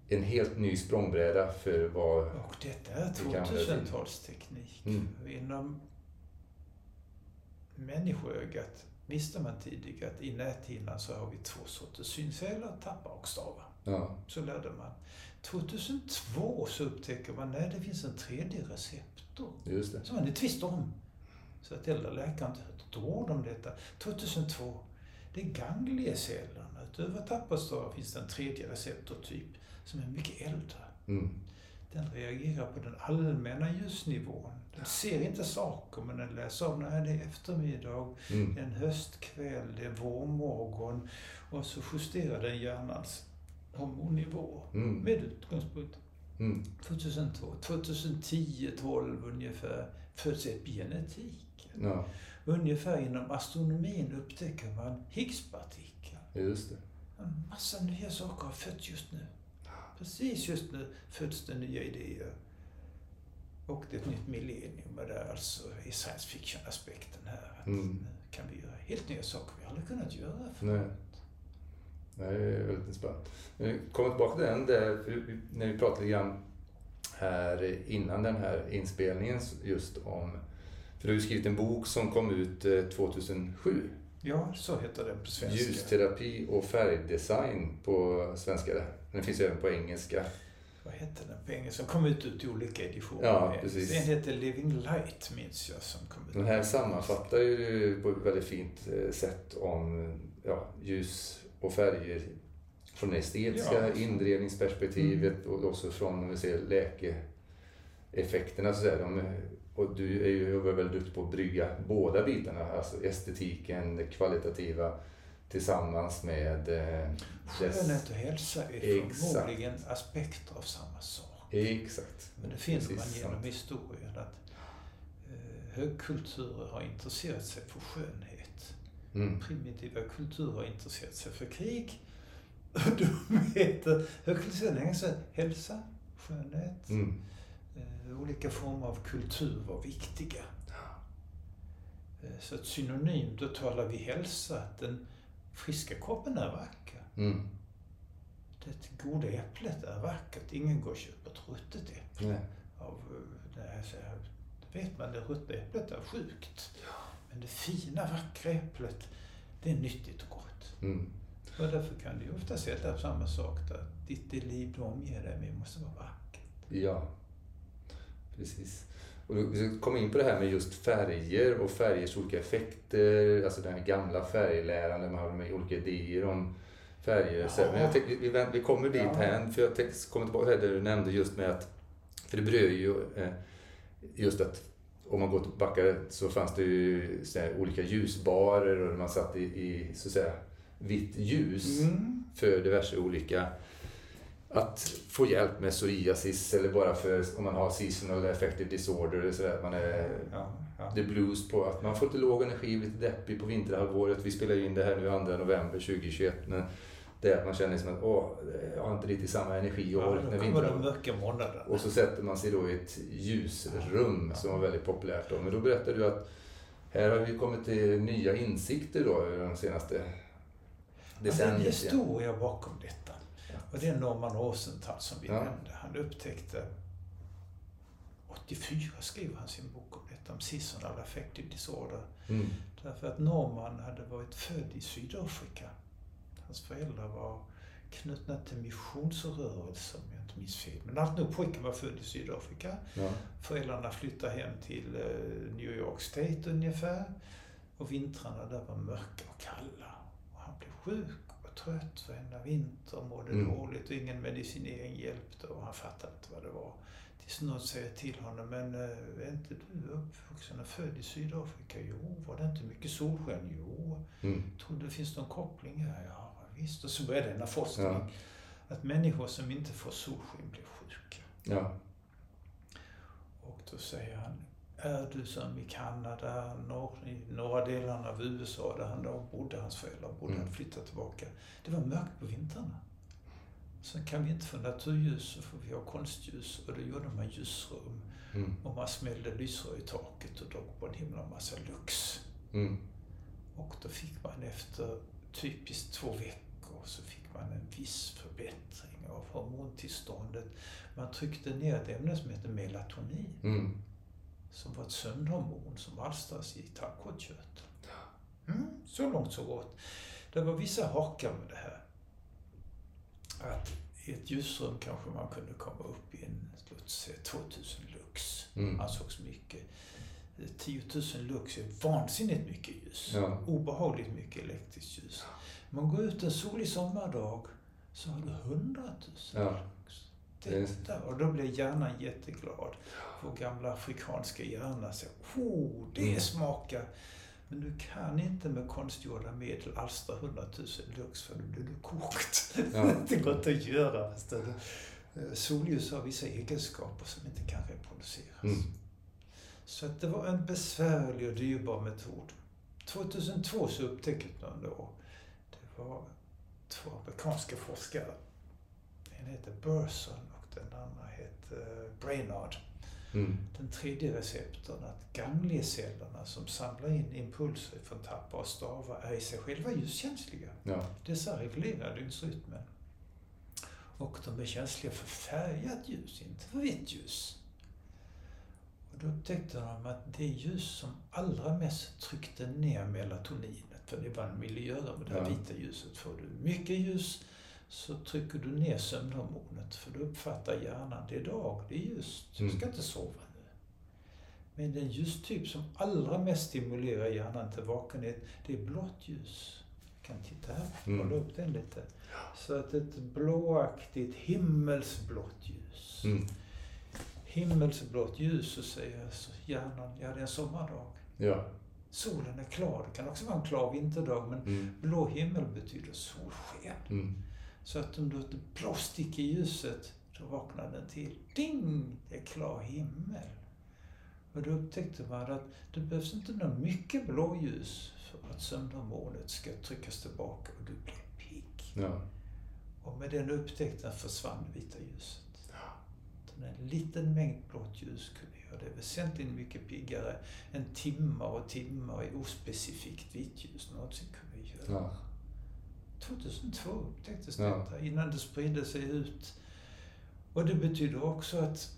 Speaker 1: en helt ny språngbräda för vad
Speaker 2: Och detta är 2000-talsteknik. Mm. Inom människoögat visste man tidigare att i näthinnan så har vi två sorters synceller, tappar och stavar.
Speaker 1: Ja.
Speaker 2: Så lärde man. 2002 så upptäcker man att det finns en tredje receptor.
Speaker 1: Just det.
Speaker 2: Som man inte visste om. Så att äldre läkare inte hört ett ord om detta. 2002, det är gangliecellerna. Utöver tapparstavar finns det en tredje receptortyp som är mycket äldre.
Speaker 1: Mm.
Speaker 2: Den reagerar på den allmänna ljusnivån. Den ser inte saker, men den läser av när det är eftermiddag, mm. en höstkväll, det är vårmorgon och så justerar den hjärnans hormonnivåer mm. med utgångspunkt
Speaker 1: mm.
Speaker 2: 2002. 2010, 12 ungefär föds epigenetik.
Speaker 1: Ja.
Speaker 2: Ungefär inom astronomin upptäcker man Higgspartikeln.
Speaker 1: Just det.
Speaker 2: En massa nya saker har fötts just nu precis just nu föds det nya idéer. Och det är ett nytt millennium och det är alltså i science fiction-aspekten här. Att
Speaker 1: mm.
Speaker 2: Nu kan vi göra helt nya saker vi aldrig kunnat göra
Speaker 1: förut. Nej. Nej, det är väldigt spännande. Vi kommer tillbaka till den där, när vi pratade lite grann här innan den här inspelningen just om, för du har ju skrivit en bok som kom ut 2007 eh,
Speaker 2: Ja, så heter den på svenska.
Speaker 1: Ljusterapi och färgdesign på svenska. Den finns även på engelska.
Speaker 2: Vad heter den på engelska? Den kom ut, ut i olika editioner.
Speaker 1: Ja, precis.
Speaker 2: En heter Living Light, minns jag, som kom ut.
Speaker 1: Den här sammanfattar ju på ett väldigt fint eh, sätt om ja, ljus och färger från det estetiska ja, inredningsperspektivet mm. och också från om vi ser läkeeffekterna. Så där, de och du är ju väldigt duktig på att brygga båda bitarna, alltså estetiken, det kvalitativa tillsammans med... Eh,
Speaker 2: Skönhet och hälsa är förmodligen aspekter av samma sak.
Speaker 1: Exakt.
Speaker 2: Men det finner man genom sant. historien att eh, högkulturer har intresserat sig för skönhet.
Speaker 1: Mm.
Speaker 2: Primitiva kulturer har intresserat sig för krig. De heter högkulturer hälsa, skönhet.
Speaker 1: Mm
Speaker 2: olika former av kultur var viktiga. Eh, så att synonymt, då talar vi hälsa, att den friska kroppen är vacker.
Speaker 1: Mm.
Speaker 2: Det goda äpplet är vackert. Ingen går och köper ett ruttet äpple.
Speaker 1: Nej.
Speaker 2: Av, eh, det, så här, det vet man, det rutna äpplet är sjukt.
Speaker 1: Ja.
Speaker 2: Men det fina, vackra äpplet, det är nyttigt och gott.
Speaker 1: Mm.
Speaker 2: Och därför kan du ofta säga samma sak där. Ditt liv du omger dig med måste vara vackert.
Speaker 1: Ja, Precis. Och vi ska komma in på det här med just färger och färgers olika effekter, alltså den här gamla färgläran där man har med olika idéer om färger. Ja. Men jag tänkte, vi, vi kommer dit ja. här, för jag tänkte komma tillbaka till det du nämnde just med att, för det berör ju eh, just att om man går tillbaka så fanns det ju olika ljusbarer och man satt i, i så att säga vitt ljus mm. för diverse olika att få hjälp med psoriasis eller bara för om man har seasonal affective disorder eller sådär. Man är
Speaker 2: ja, ja.
Speaker 1: the blues på att man får lite låg energi, lite deppig på vinterhalvåret. Vi spelar ju in det här nu 2 november 2021. Men det är att man känner som att åh, jag har inte riktigt samma energi och
Speaker 2: ork med vinterhalvåret.
Speaker 1: Och så sätter man sig då i ett ljusrum ja, som var väldigt populärt då. Men då berättar du att här har vi kommit till nya insikter då de senaste decennierna.
Speaker 2: det är historia bakom detta. Och det är Norman Rosenthal som vi ja. nämnde. Han upptäckte 84 skrev han sin bok om detta, om seasonal affective disorder.
Speaker 1: Mm.
Speaker 2: Därför att Norman hade varit född i Sydafrika. Hans föräldrar var knutna till missionsrörelser om jag inte minns fel. Men allt nog pojken var född i Sydafrika. Ja. Föräldrarna flyttade hem till eh, New York State ungefär. Och vintrarna där var mörka och kalla. Och han blev sjuk trött varenda vinter, mådde mm. dåligt och ingen medicinering hjälpte och han fattade inte vad det var. Tills någon säger till honom, men äh, är inte du uppvuxen och född i Sydafrika? Jo. Var det inte mycket solsken? Jo. Mm. Tror du det finns någon koppling här? Ja, visst. Och så började denna forskning. Ja. Att människor som inte får solsken blir sjuka. Ja. Och då säger han, är du som i Kanada, norr, i norra delarna av USA där han då bodde, hans föräldrar bodde, mm. hade flyttat tillbaka. Det var mörkt på vintrarna. Sen kan vi inte få naturljus så får vi ha konstljus och då gjorde man ljusrum. Mm. Och man smällde lysrör i taket och drog på en himla massa lux. Mm. Och då fick man efter typiskt två veckor så fick man en viss förbättring av hormontillståndet. Man tryckte ner ett ämne som heter melatonin. Mm. Som var ett sömnhormon som alstras i tandkottkörteln. Mm, så långt så gott. Det var vissa hakar med det här att i ett ljusrum kanske man kunde komma upp i en, låt säga 2000 lux. Mm. Ansågs mycket. 10 000 lux är vansinnigt mycket ljus. Ja. Obehagligt mycket elektriskt ljus. Man går ut en solig sommardag så har du 100 000 ja. lux. Detta, och då blir hjärnan jätteglad. Vår gamla afrikanska hjärna säger, oh, det mm. smakar men du kan inte med konstgjorda medel alstra 100 000 lux för då blir du kokt. Ja. det går inte att göra. Eh, solljus har vissa egenskaper som inte kan reproduceras. Mm. Så att det var en besvärlig och dyrbar metod. 2002 så upptäckte man då, det var två amerikanska forskare. En heter Burson den andra heter Brainard. Mm. Den tredje receptorn, att gangliecellerna som samlar in impulser från tappar och stavar är i sig själva ljuskänsliga. Ja. Dessa reglerar dygnsrytmen. Och de är känsliga för färgat ljus, inte för vitt ljus. Och då upptäckte de att det ljus som allra mest tryckte ner melatoninet, för det var en miljö med det ja. vita ljuset, får du mycket ljus så trycker du ner sömnhormonet för då uppfattar hjärnan det är dag, det är ljust, du ska mm. inte sova nu. Men den ljustyp som allra mest stimulerar hjärnan till vakenhet, det är blått ljus. Du kan titta här, mm. kolla upp den lite. Så att ett blåaktigt himmelsblått ljus. Mm. Himmelsblått ljus, så säger hjärnan, ja det är en sommardag. Ja. Solen är klar, det kan också vara en klar vinterdag, men mm. blå himmel betyder solsken. Mm. Så att om du ett blåstick i ljuset, då vaknar den till. Ding! Det är klar himmel. Och då upptäckte man att det behövs inte något mycket blåljus för att sömnhormonet ska tryckas tillbaka och du blir pigg. Ja. Och med den upptäckten försvann det vita ljuset. Ja. En liten mängd blått ljus kunde göra det väsentligt mycket piggare än timmar och timmar i ospecifikt vitt ljus någonsin kunde göra. Ja. 2002 upptäcktes ja. detta, innan det spridde sig ut. Och det betyder också att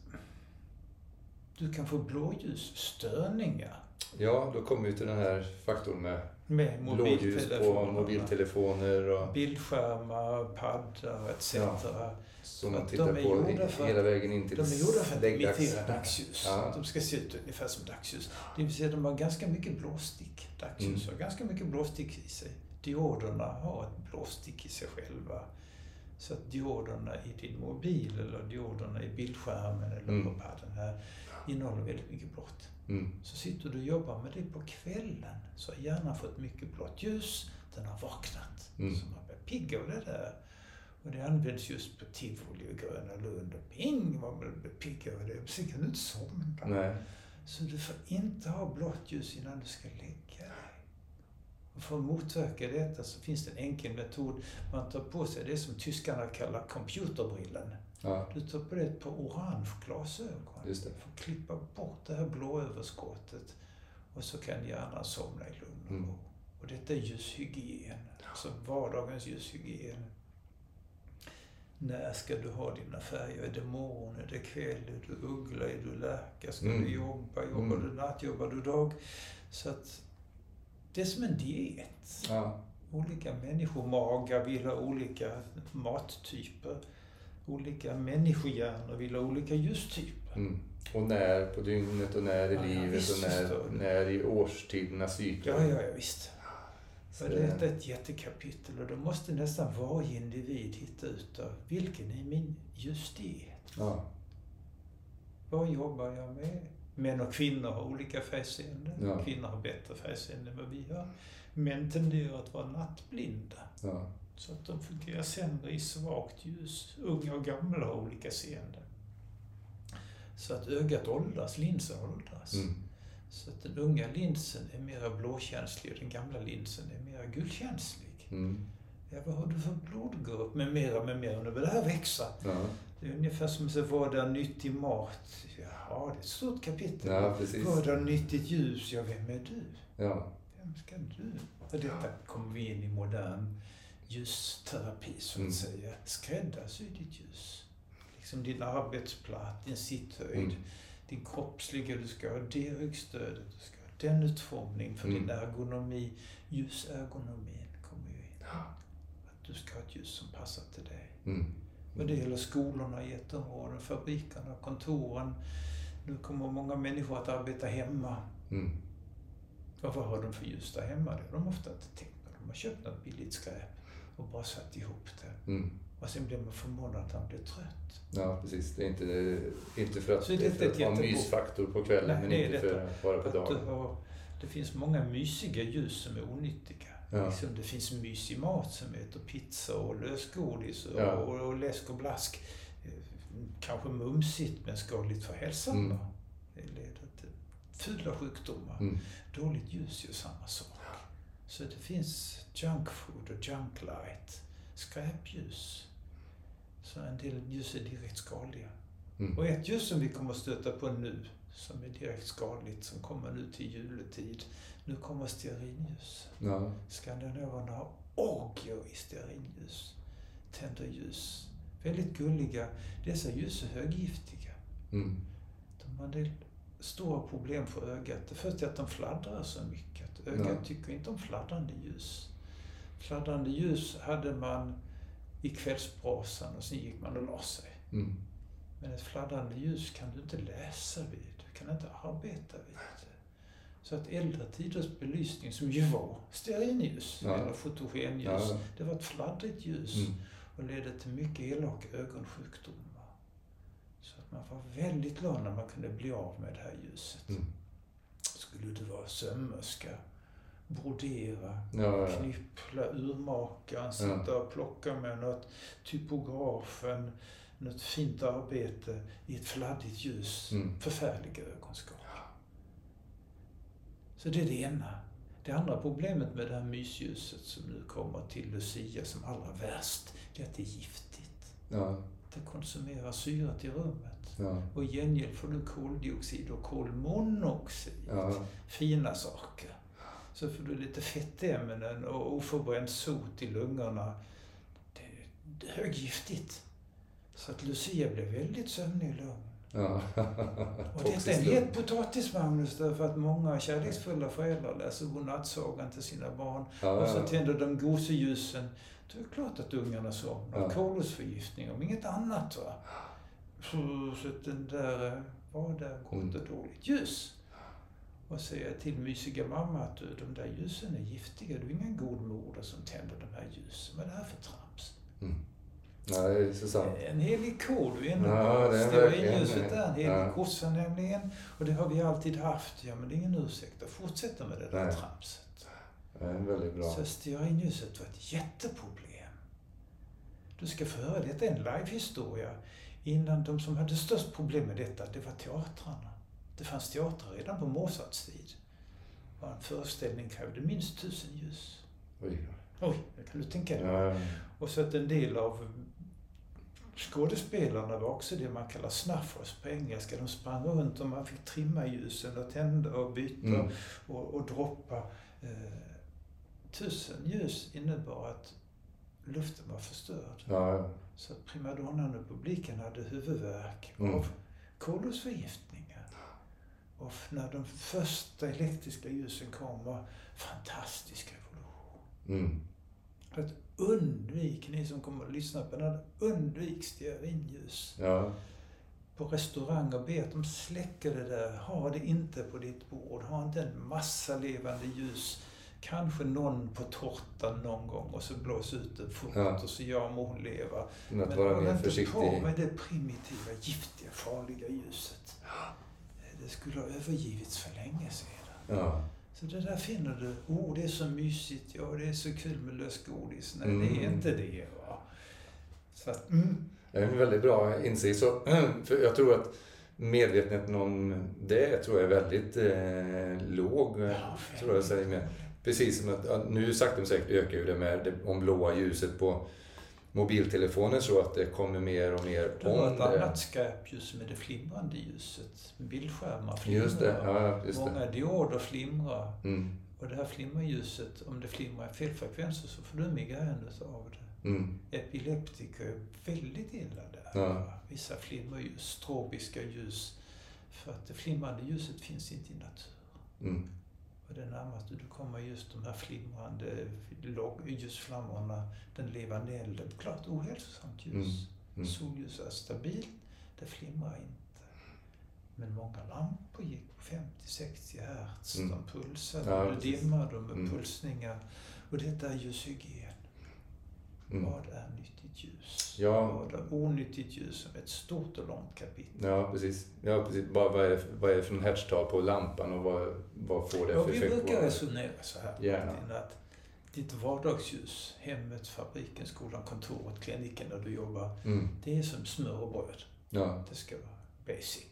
Speaker 2: du kan få blåljusstörningar.
Speaker 1: Ja, då kommer vi till den här faktorn med, med blåljus på mobiltelefoner och
Speaker 2: bildskärmar, paddar etc. Ja.
Speaker 1: Som man tittar på hela vägen in till
Speaker 2: De är gjorda för att imitera dagsljus. Ja. De ska se ut ungefär som dagsljus. Det vill säga de har ganska mycket blåstick. Dagsljus mm. har ganska mycket blåstick i sig dioderna har ett blåstick i sig själva. Så att dioderna i din mobil eller dioderna i bildskärmen eller mm. på padden här innehåller väldigt mycket blått. Mm. Så sitter du och jobbar med det på kvällen så har hjärnan fått mycket blått ljus. Den har vaknat. Mm. Så man blir pigg av det där. Och det används just på tivoli och Gröna Lund. Och ping vad man blir pigg av det. Sen kan du inte somna. Så du får inte ha blått ljus innan du ska lägga för att motverka detta så finns det en enkel metod. Man tar på sig det som tyskarna kallar computerbrillen. Ja. Du tar på dig ett par orange glasögon Just det. för att klippa bort det här blåöverskottet. Och så kan hjärnan somna i lugn och mm. ro. Mm. Och detta är ljushygien, alltså vardagens ljushygien. När ska du ha dina färger? Är det morgon? Är det kväll? Är du uggla? Är du lärka? Ska mm. du jobba? Jobbar mm. du natt? Jobbar du dag? Så att det är som en diet. Ja. Olika människomagar vill ha olika mattyper. Olika människohjärnor vill ha olika ljustyper.
Speaker 1: Mm. Och när på dygnet och när i ja, livet visst, och när, när i årstidernas cykler.
Speaker 2: Ja, ja, ja visst. Så det är ett jättekapitel och då måste nästan varje individ hitta ut av vilken är min justighet? Ja. Vad jobbar jag med? Män och kvinnor har olika färgseende. Ja. Kvinnor har bättre färgseende än vad vi har. Män tenderar att vara nattblinda. Ja. Så att de fungerar sämre i svagt ljus. Unga och gamla har olika seende. Så att ögat åldras, linsen åldras. Mm. Så att den unga linsen är mer blåkänslig och den gamla linsen är mer gulkänslig. Mm. Ja, vad har du för blodgrupp? Med mera, med mera. Nu börjar det här växa. Ja. Det är ungefär som att vad är nyttig mat? Ja, det är ett stort kapitel.
Speaker 1: Ja,
Speaker 2: är nyttigt ljus? Ja, vem är du?
Speaker 1: Ja.
Speaker 2: Vem ska du? Och detta kommer vi in i modern ljusterapi, så att mm. säga. Skräddarsy ditt ljus. Liksom din arbetsplats, din sitthöjd. Mm din kroppsliga, du ska ha det ryggstödet, du ska ha den utformning för mm. din ergonomi. Ljusergonomin kommer ju in. Att du ska ha ett ljus som passar till dig. Mm. Men det gäller skolorna i ett område, fabrikerna, kontoren. Nu kommer många människor att arbeta hemma. Mm. Och vad har de för ljus där hemma? Det har de ofta inte tänkt på. De har köpt något billigt skräp och bara satt ihop det. Mm. Och sen blir man förvånad att han blir trött.
Speaker 1: Ja, precis. Det är inte, inte för att, så det, för att vara en mysfaktor på kvällen, Nej, men inte för att vara på dagen. Har,
Speaker 2: det finns många mysiga ljus som är onyttiga. Ja. Liksom det finns mysig mat som heter pizza och lösgodis och, ja. och, och läsk och blask. Kanske mumsigt men skadligt för hälsan. Mm. Det leder till fula sjukdomar. Mm. Dåligt ljus gör samma sak. Så det finns junk food och junk light, skräpljus. Så en del ljus är direkt skadliga. Mm. Och ett ljus som vi kommer att stöta på nu, som är direkt skadligt, som kommer nu till juletid. Nu kommer stearinljus. Ja. Skandinaverna har orgier i stearinljus. Tänder ljus. Väldigt gulliga. Dessa ljus är höggiftiga. Mm. De har en del stora problem för ögat. Det första är att de fladdrar så mycket. Ögat ja. tycker inte om fladdrande ljus. Fladdrande ljus hade man i kvällsbrasan och sen gick man och la sig. Mm. Men ett fladdrande ljus kan du inte läsa vid, kan inte arbeta vid. Så att äldre tiders belysning, som ju var stearinljus ja. eller fotogenljus, ja. det var ett fladdrigt ljus mm. och ledde till mycket elaka ögonsjukdomar. Så att man var väldigt glad när man kunde bli av med det här ljuset. Mm. Skulle du vara sömmerska brodera, ja, knyppla, urmakaren, sitta och plocka med något, typografen, något fint arbete i ett fladdigt ljus. Mm. Förfärliga ögonskak. Så det är det ena. Det andra problemet med det här mysljuset som nu kommer till Lucia som allra värst, det är att det är giftigt. Ja. Det konsumerar syret i rummet. Ja. Och i gengäld får du koldioxid och kolmonoxid. Ja. Fina saker så får du lite fettämnen och oförbränt sot i lungorna. Det, det är höggiftigt. Så att Lucia blev väldigt sömnig och lugn. Ja. och detta är en het potatis, Magnus, därför att många kärleksfulla föräldrar läser godnattsagan till sina barn. Ja, och så tänder de goseljusen. Då är det klart att ungarna somnar. Ja. Kolosförgiftning, om inget annat. Va? Så, så den där, vad där gott och mm. dåligt ljus och säga till mysiga mamma att du, de där ljusen är giftiga. Du är ingen god moder som tänder de här ljusen. Vad är det här för trams? Mm.
Speaker 1: Ja, det är så sant.
Speaker 2: En helig ko du är inne ja. Stearinljuset är en helig ja. kossa nämligen. Och det har vi alltid haft. Ja, men det är ingen ursäkt att fortsätta med det där Nej. tramset.
Speaker 1: Det är väldigt bra.
Speaker 2: Så stearinljuset var ett jätteproblem. Du ska få höra, detta är en live-historia. Innan de som hade störst problem med detta, det var teatrarna. Det fanns teatrar redan på Mozarts tid. Och en föreställning krävde minst tusen ljus. Oj. Oj, det kan du tänka dig. Ja. Och så att en del av skådespelarna var också det man kallar snuffers på engelska. De sprang runt och man fick trimma ljusen och tända och byta mm. och, och, droppa. Eh, tusen ljus innebar att luften var förstörd. Ja, så att primadonnan och publiken hade huvudvärk mm. av kolosförgiftning. Och när de första elektriska ljusen kom var fantastisk revolution. Mm. Att undvik, ni som kommer att lyssna på den här, undvik stearinljus.
Speaker 1: Ja.
Speaker 2: På restauranger, be att de släcker det där. Ha det inte på ditt bord. Ha inte en massa levande ljus. Kanske någon på tårtan någon gång och så blås ut det fort ja. och så gör må hon leva.
Speaker 1: Men att vara försiktig.
Speaker 2: håll inte på med det primitiva, giftiga, farliga ljuset. Det skulle ha övergivits för länge sedan.
Speaker 1: Ja.
Speaker 2: Så det där finner du. Oh, det är så mysigt. Ja, det är så kul med lösgodis. Nej, mm. det är inte det. Va? Så att, mm.
Speaker 1: Det är en väldigt bra insikt. Så, för jag tror att medvetenheten om det tror jag är väldigt eh, låg. Ja, tror jag säger med. Precis som att, nu sakta men säkert ökar ju det med det om blåa ljuset på mobiltelefoner så att det kommer mer och mer
Speaker 2: det om det. Det var ett annat skräpljus med det flimrande ljuset. Bildskärmar flimrar.
Speaker 1: Just det, ja, just
Speaker 2: Många
Speaker 1: det.
Speaker 2: dioder flimrar.
Speaker 1: Mm.
Speaker 2: Och det här flimmerljuset, om det flimrar i fel frekvenser så får du migrän av det.
Speaker 1: Mm.
Speaker 2: Epileptiker är väldigt illa där.
Speaker 1: Ja.
Speaker 2: Vissa flimmerljus, strobiska ljus. För att det flimrande ljuset finns inte i naturen.
Speaker 1: Mm.
Speaker 2: Och det närmaste du kommer just de här flimrande ljusflammorna, den levande elden. Klart ohälsosamt ljus.
Speaker 1: Mm. Mm.
Speaker 2: Solljus är stabilt, det flimrar inte. Men många lampor gick på 50-60 hertz. Mm. De pulsade, ja, du dimmade med mm. pulsningar. Och detta är ljushygien. Mm. Vad är nyttigt ljus?
Speaker 1: Ja.
Speaker 2: Vad är onyttigt ljus? Som ett stort och långt kapitel.
Speaker 1: Ja, precis. Ja, precis. Vad, vad, är, vad är det för hertztal på lampan och vad, vad får det
Speaker 2: ja,
Speaker 1: för effekt?
Speaker 2: Vi brukar resonera så här.
Speaker 1: Gärna.
Speaker 2: Att ditt vardagsljus, hemmet, fabriken, skolan, kontoret, kliniken där du jobbar.
Speaker 1: Mm.
Speaker 2: Det är som smör och bröd.
Speaker 1: Ja.
Speaker 2: Det ska vara basic.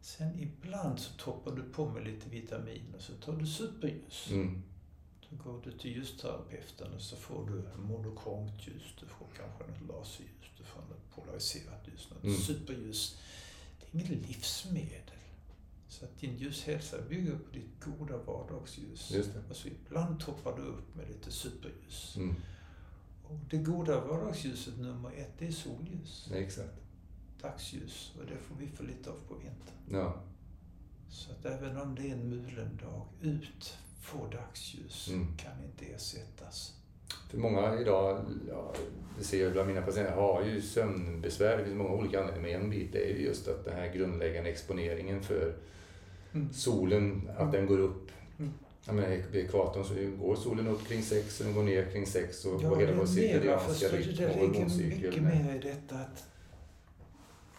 Speaker 2: Sen ibland så toppar du på med lite vitaminer så tar du superljus.
Speaker 1: Mm.
Speaker 2: Går du till ljusterapeuten så får du monokromt ljus, du får kanske något laserljus, du får något polariserat ljus, något
Speaker 1: Mm.
Speaker 2: superljus. Det är inget livsmedel. Så att din ljushälsa bygger på ditt goda vardagsljus. Och så ibland toppar du upp med lite superljus.
Speaker 1: Mm.
Speaker 2: Och det goda vardagsljuset nummer ett, det är solljus.
Speaker 1: Ja, exakt.
Speaker 2: Dagsljus. Och det får vi för lite av på vintern.
Speaker 1: Ja.
Speaker 2: Så att även om det är en mulen dag, ut, få dagsljus,
Speaker 1: Mm.
Speaker 2: kan inte ersättas.
Speaker 1: För många idag, ja, det ser jag bland mina patienter, har ju sömnbesvär. Det finns många olika anledningar. Men en bit är ju just att den här grundläggande exponeringen för
Speaker 2: Mm.
Speaker 1: solen, att den går upp.
Speaker 2: Mm.
Speaker 1: Jag menar, vid ekvatorn så går solen upp kring sex och den går ner kring sex och,
Speaker 2: Ja,
Speaker 1: och hela
Speaker 2: det
Speaker 1: vår cirkadianska rytm
Speaker 2: det
Speaker 1: och
Speaker 2: ligger
Speaker 1: hormoncykel.
Speaker 2: mycket mer i detta att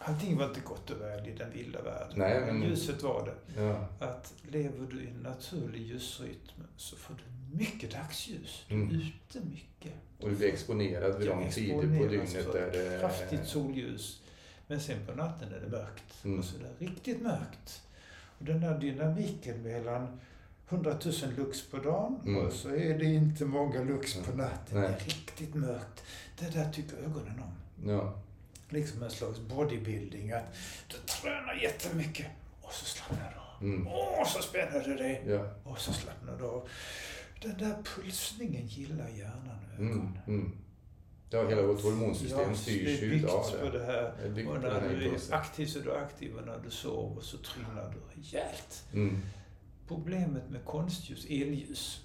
Speaker 2: allting var inte gott och väl i den vilda världen.
Speaker 1: Nej, men-
Speaker 2: ljuset var det.
Speaker 1: Ja,
Speaker 2: Att lever du i en naturlig ljusrytm så får du mycket dagsljus. Du är
Speaker 1: Mm.
Speaker 2: ute mycket.
Speaker 1: och du blir exponerad vid de tider på dygnet där det
Speaker 2: Kraftigt solljus. Men sen på natten är det mörkt.
Speaker 1: Mm.
Speaker 2: Och så är det riktigt mörkt. Och den här dynamiken mellan 100 000 lux på dagen
Speaker 1: Mm.
Speaker 2: och så är det inte många lux på natten.
Speaker 1: Nej.
Speaker 2: Det är riktigt mörkt. Det där tycker ögonen om.
Speaker 1: Ja,
Speaker 2: Liksom en slags bodybuilding. Att du tränar jättemycket och så slappnar du av.
Speaker 1: mm.
Speaker 2: Och så spänner du dig
Speaker 1: ja.
Speaker 2: och så slappnar du av. Den där pulsningen gillar hjärnan och
Speaker 1: Mm.
Speaker 2: ögonen.
Speaker 1: Mm. Ja, hela vårt hormonsystem
Speaker 2: Ja,
Speaker 1: styrs
Speaker 2: det
Speaker 1: ju utav
Speaker 2: på
Speaker 1: det.
Speaker 2: det här.
Speaker 1: Det
Speaker 2: Och när du är aktiv så är du aktiv och när du sover så trynar du rejält.
Speaker 1: Mm.
Speaker 2: Problemet med konstljus, elljus,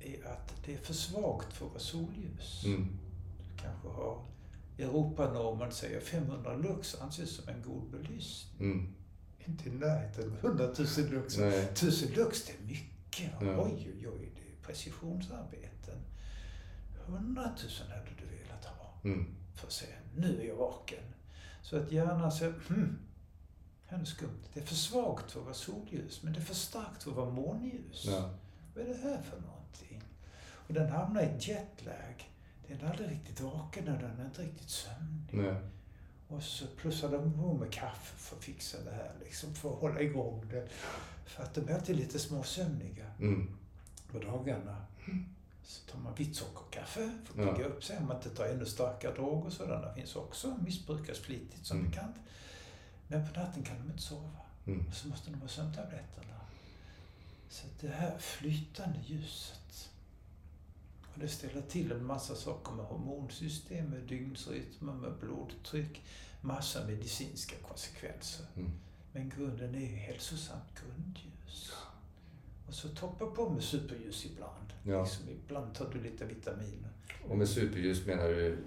Speaker 2: är att det är för svagt för att vara solljus.
Speaker 1: Mm.
Speaker 2: Du kanske har Europanormen säger 500 lux anses som en god belysning.
Speaker 1: Mm.
Speaker 2: Inte i närheten av 100 000 lux.
Speaker 1: Nej.
Speaker 2: 1000 lux, det är mycket.
Speaker 1: Ja.
Speaker 2: Oj, oj, oj, det är precisionsarbeten. 100 000 hade du velat ha
Speaker 1: Mm.
Speaker 2: för att säga nu är jag vaken. Så att hjärnan säger, hmm, här är skumt. Det är för svagt för att vara solljus, men det är för starkt för att vara månljus.
Speaker 1: Ja.
Speaker 2: Vad är det här för någonting? Och den hamnar i jetlag. Den är aldrig riktigt vaken och den är inte riktigt sömnig.
Speaker 1: Nej.
Speaker 2: Och så plussar de på med kaffe för att fixa det här, liksom, för att hålla igång det. För att de är alltid lite småsömniga
Speaker 1: Mm.
Speaker 2: på dagarna. Så tar man vitt sockerkaffe för
Speaker 1: Ja.
Speaker 2: att pigga upp sig om man inte tar ännu starkare droger. Sådana finns också, missbrukas flitigt som
Speaker 1: Mm.
Speaker 2: bekant. Men på natten kan de inte sova.
Speaker 1: Mm.
Speaker 2: Så måste de ha sömntabletterna. Så det här flytande ljuset. Och det ställer till en massa saker med hormonsystem, med dygnsrytmer, med blodtryck. Massa medicinska konsekvenser.
Speaker 1: Mm.
Speaker 2: Men grunden är ju hälsosamt grundljus. Och så toppa på med superljus ibland. Ja. Liksom, ibland tar du lite vitaminer.
Speaker 1: Och med superljus menar du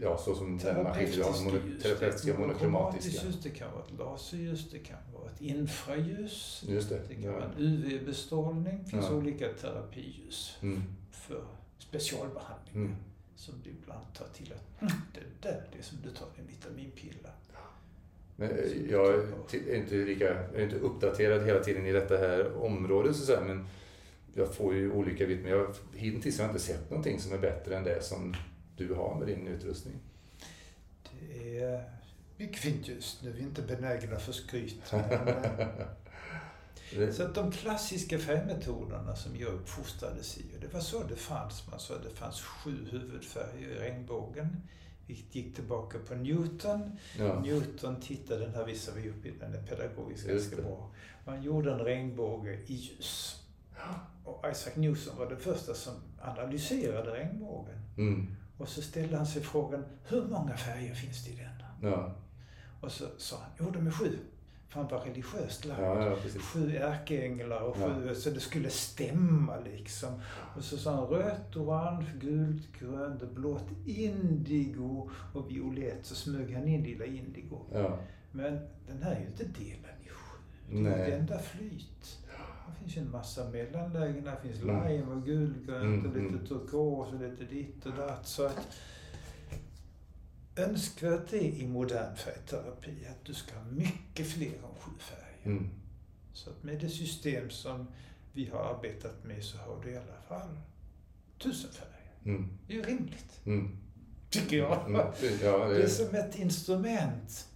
Speaker 1: ja, så som. Terapeutiska monokromatiska.
Speaker 2: ljus, det kan vara ett laserljus, det kan vara ett infraljus. Just det. det kan ja. vara en UV-bestrålning. Det finns ja. olika terapiljus mm. för specialbehandling. Mm. Som du ibland tar till att mm, det där det är som du tar en vitaminpilla.
Speaker 1: Men eh, jag är inte, lika, jag är inte uppdaterad hela tiden i detta här området så att säga, men jag får ju olika vitaminer. Jag, hittills har jag inte sett någonting som är bättre än det som du har med din utrustning.
Speaker 2: Det är mycket fint just nu. Vi är inte benägna för skryt. Men, så att de klassiska färgmetoderna som jag uppfostrades i, och det var så det fanns. Man sa att det fanns sju huvudfärger i regnbågen. Vi gick tillbaka på Newton. Ja. Newton tittade, den här visar vi upp i den är pedagogisk ganska bra. Man gjorde en regnbåge i ljus. Och Isaac Newton var den första som analyserade regnbågen. Mm. Och så ställde han sig frågan, hur många färger finns det i den? Ja. Och så sa han, jo de är sju. För han var religiöst lagd. Ja, ja, sju ärkeänglar och sju, ja. så det skulle stämma liksom. Och så sa han rött, orange, gult, grönt, blått, indigo och violett. Så smög han in lilla indigo. Men den här är ju inte delad i sju. Det är ett enda flyt. Det finns ju en massa mellanlägen. Det finns mm. lime och gulgrönt mm, och lite mm. turkos och lite ditt och datt. Så att önskvärt är i modern färgterapi att du ska ha mycket fler än sju färger. Mm. Så att med det system som vi har arbetat med så har du i alla fall tusen färger. Mm. Det är ju rimligt. Mm. Tycker jag. Mm. Ja, det... det är som ett instrument.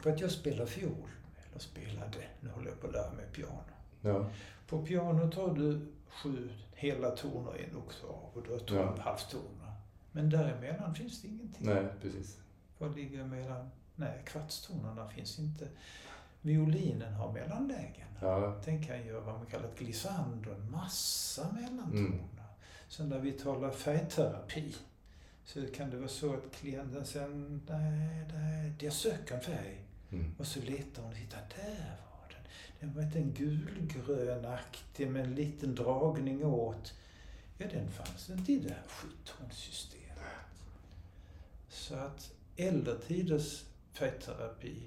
Speaker 2: För att jag spelar fiol, eller spelade, nu håller jag på att lära mig piano. Ja. På pianot har du sju hela toner i en oktav och du har tolv ja. halvtoner. Men däremellan finns det ingenting.
Speaker 1: Nej, precis.
Speaker 2: Vad ligger mellan? Nej, kvartstonerna finns inte. Violinen har mellanlägen. Ja. Den kan göra vad man kallar ett glissando, en massa mellantoner. Mm. Så när vi talar färgterapi så kan det vara så att klienten sen, nej, nej, jag söker en färg. Mm. Och så letar hon och hittar, där den var inte en gulgrönaktig med en liten dragning åt. Ja, den fanns inte i det här sjuttonsystemet. Så att äldre tiders färgterapi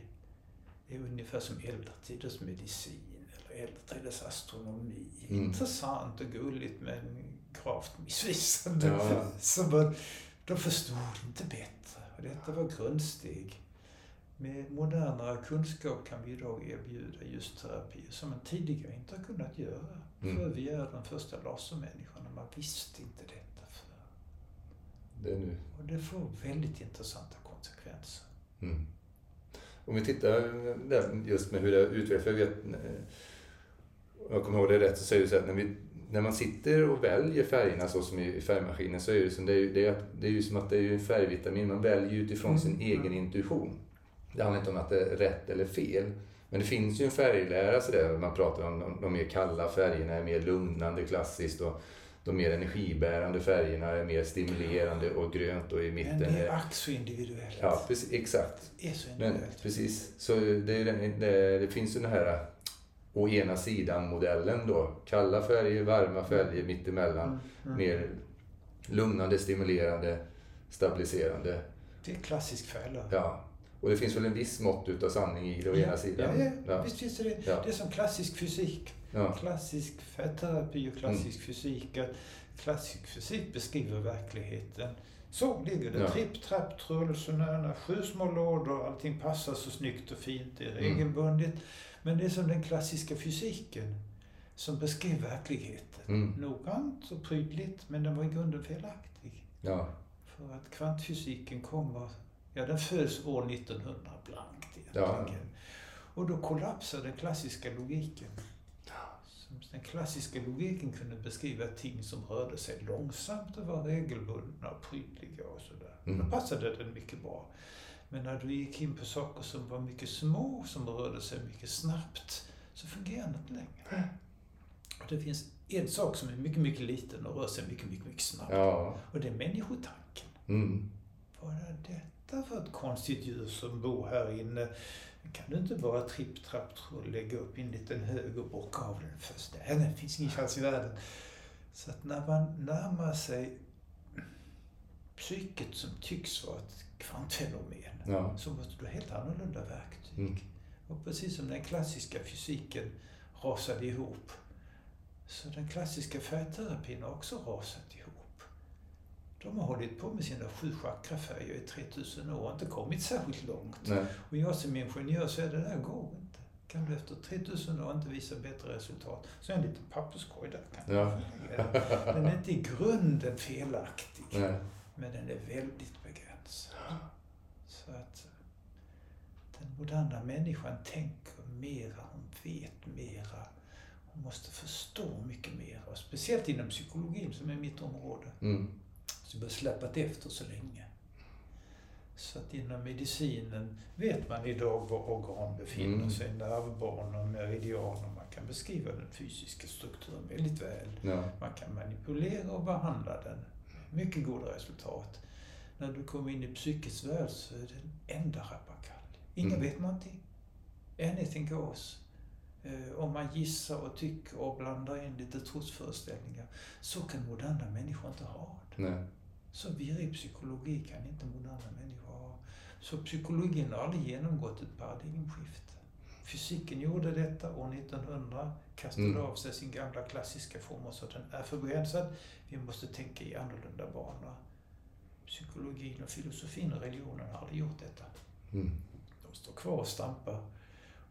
Speaker 2: är ungefär som äldre tiders medicin eller äldre tiders astronomi. Mm. Intressant och gulligt men gravt missvisande. Ja. Så man, de förstod inte bättre. Och detta var grundsteg med modernare kunskap kan vi idag erbjuda just terapi som man tidigare inte har kunnat göra. Mm. För vi är de första lasermänniskorna. Man visste inte förr.
Speaker 1: Det är nu.
Speaker 2: Och det får väldigt intressanta konsekvenser.
Speaker 1: Mm. Om vi tittar just med hur det har utvecklats. Jag, vet, jag kommer ihåg det rätt så säger du så att när, vi, när man sitter och väljer färgerna så som i färgmaskinen så är det, som, det, är, det, är, det är ju som att det är en färgvitamin. Man väljer utifrån mm. sin egen intuition. Det handlar inte om att det är rätt eller fel. Men det finns ju en färglära så där, man pratar om de, de mer kalla färgerna är mer lugnande klassiskt och de mer energibärande färgerna är mer stimulerande och grönt och i mitten
Speaker 2: Men det är ack så individuellt.
Speaker 1: Ja, precis, exakt.
Speaker 2: Det är så individuellt.
Speaker 1: Men, precis. Så det, det, det finns ju den här å ena sidan-modellen då. Kalla färger, varma färger, mittemellan. Mm, mm. Mer lugnande, stimulerande, stabiliserande.
Speaker 2: Det är klassisk färg
Speaker 1: Ja. Och det finns väl en viss mått utav sanning i det å ena sidan?
Speaker 2: Ja, ja, ja. visst finns det det. Ja. Det är som klassisk fysik. Ja. Klassisk färgterapi och klassisk mm. fysik. Klassisk fysik beskriver verkligheten. Så ligger det. Ja. Tripp, trapp, trull, sådana sju små lådor. Allting passar så snyggt och fint. Det är mm. regelbundet. Mm. Men det är som den klassiska fysiken som beskrev verkligheten. Mm. Noggrant och prydligt, men den var i grunden felaktig. Ja. För att kvantfysiken kommer Ja, den föds år 1900 blankt egentligen. Ja. Och då kollapsar den klassiska logiken. Den klassiska logiken kunde beskriva ting som rörde sig långsamt och var regelbundna och prydliga och sådär. Mm. Då passade den mycket bra. Men när du gick in på saker som var mycket små, som rörde sig mycket snabbt, så fungerade det inte längre. Och det finns en sak som är mycket, mycket liten och rör sig mycket, mycket, mycket snabbt. Ja. Och det är människotanken. Mm. Vad är det? Detta för ett konstigt djur som bor här inne? kan du inte bara tripp, trapp, trull lägga upp i en liten hög och bocka av den först. Nej, det finns ingen chans i världen. Så att när man närmar sig psyket som tycks vara ett kvantfenomen ja. så måste du ha helt annorlunda verktyg. Mm. Och precis som den klassiska fysiken rasade ihop så den klassiska färgterapin har också rasat. De har hållit på med sina sju chakrafärger i 3000 år och inte kommit särskilt långt. Nej. Och jag som ingenjör säger det där går inte. Kan du efter 3000 år inte visa bättre resultat, så är en liten papperskorg där. Kan ja. Den är inte i grunden felaktig, Nej. men den är väldigt begränsad. Så att den moderna människan tänker mera, hon vet mera. Hon måste förstå mycket mer. Och speciellt inom psykologin som är mitt område. Mm. Så vi har släpat efter så länge. Så att inom medicinen vet man idag var organ befinner mm. sig, nervbanor, meridianer. Man kan beskriva den fysiska strukturen väldigt väl. Ja. Man kan manipulera och behandla den. Mycket goda resultat. När du kommer in i psykets värld så är det en enda rappakalja. Ingen mm. vet någonting. Anything goes. Eh, om man gissar och tycker och blandar in lite trosföreställningar. Så kan moderna människor inte ha det. Nej. Så virrig psykologi kan inte moderna människor ha. Så psykologin har aldrig genomgått ett paradigmskifte. Fysiken gjorde detta år 1900, kastade mm. av sig sin gamla klassiska form och sa att den är för begränsad. Vi måste tänka i annorlunda banor. Psykologin och filosofin och religionen har aldrig gjort detta. Mm. De står kvar och stampar.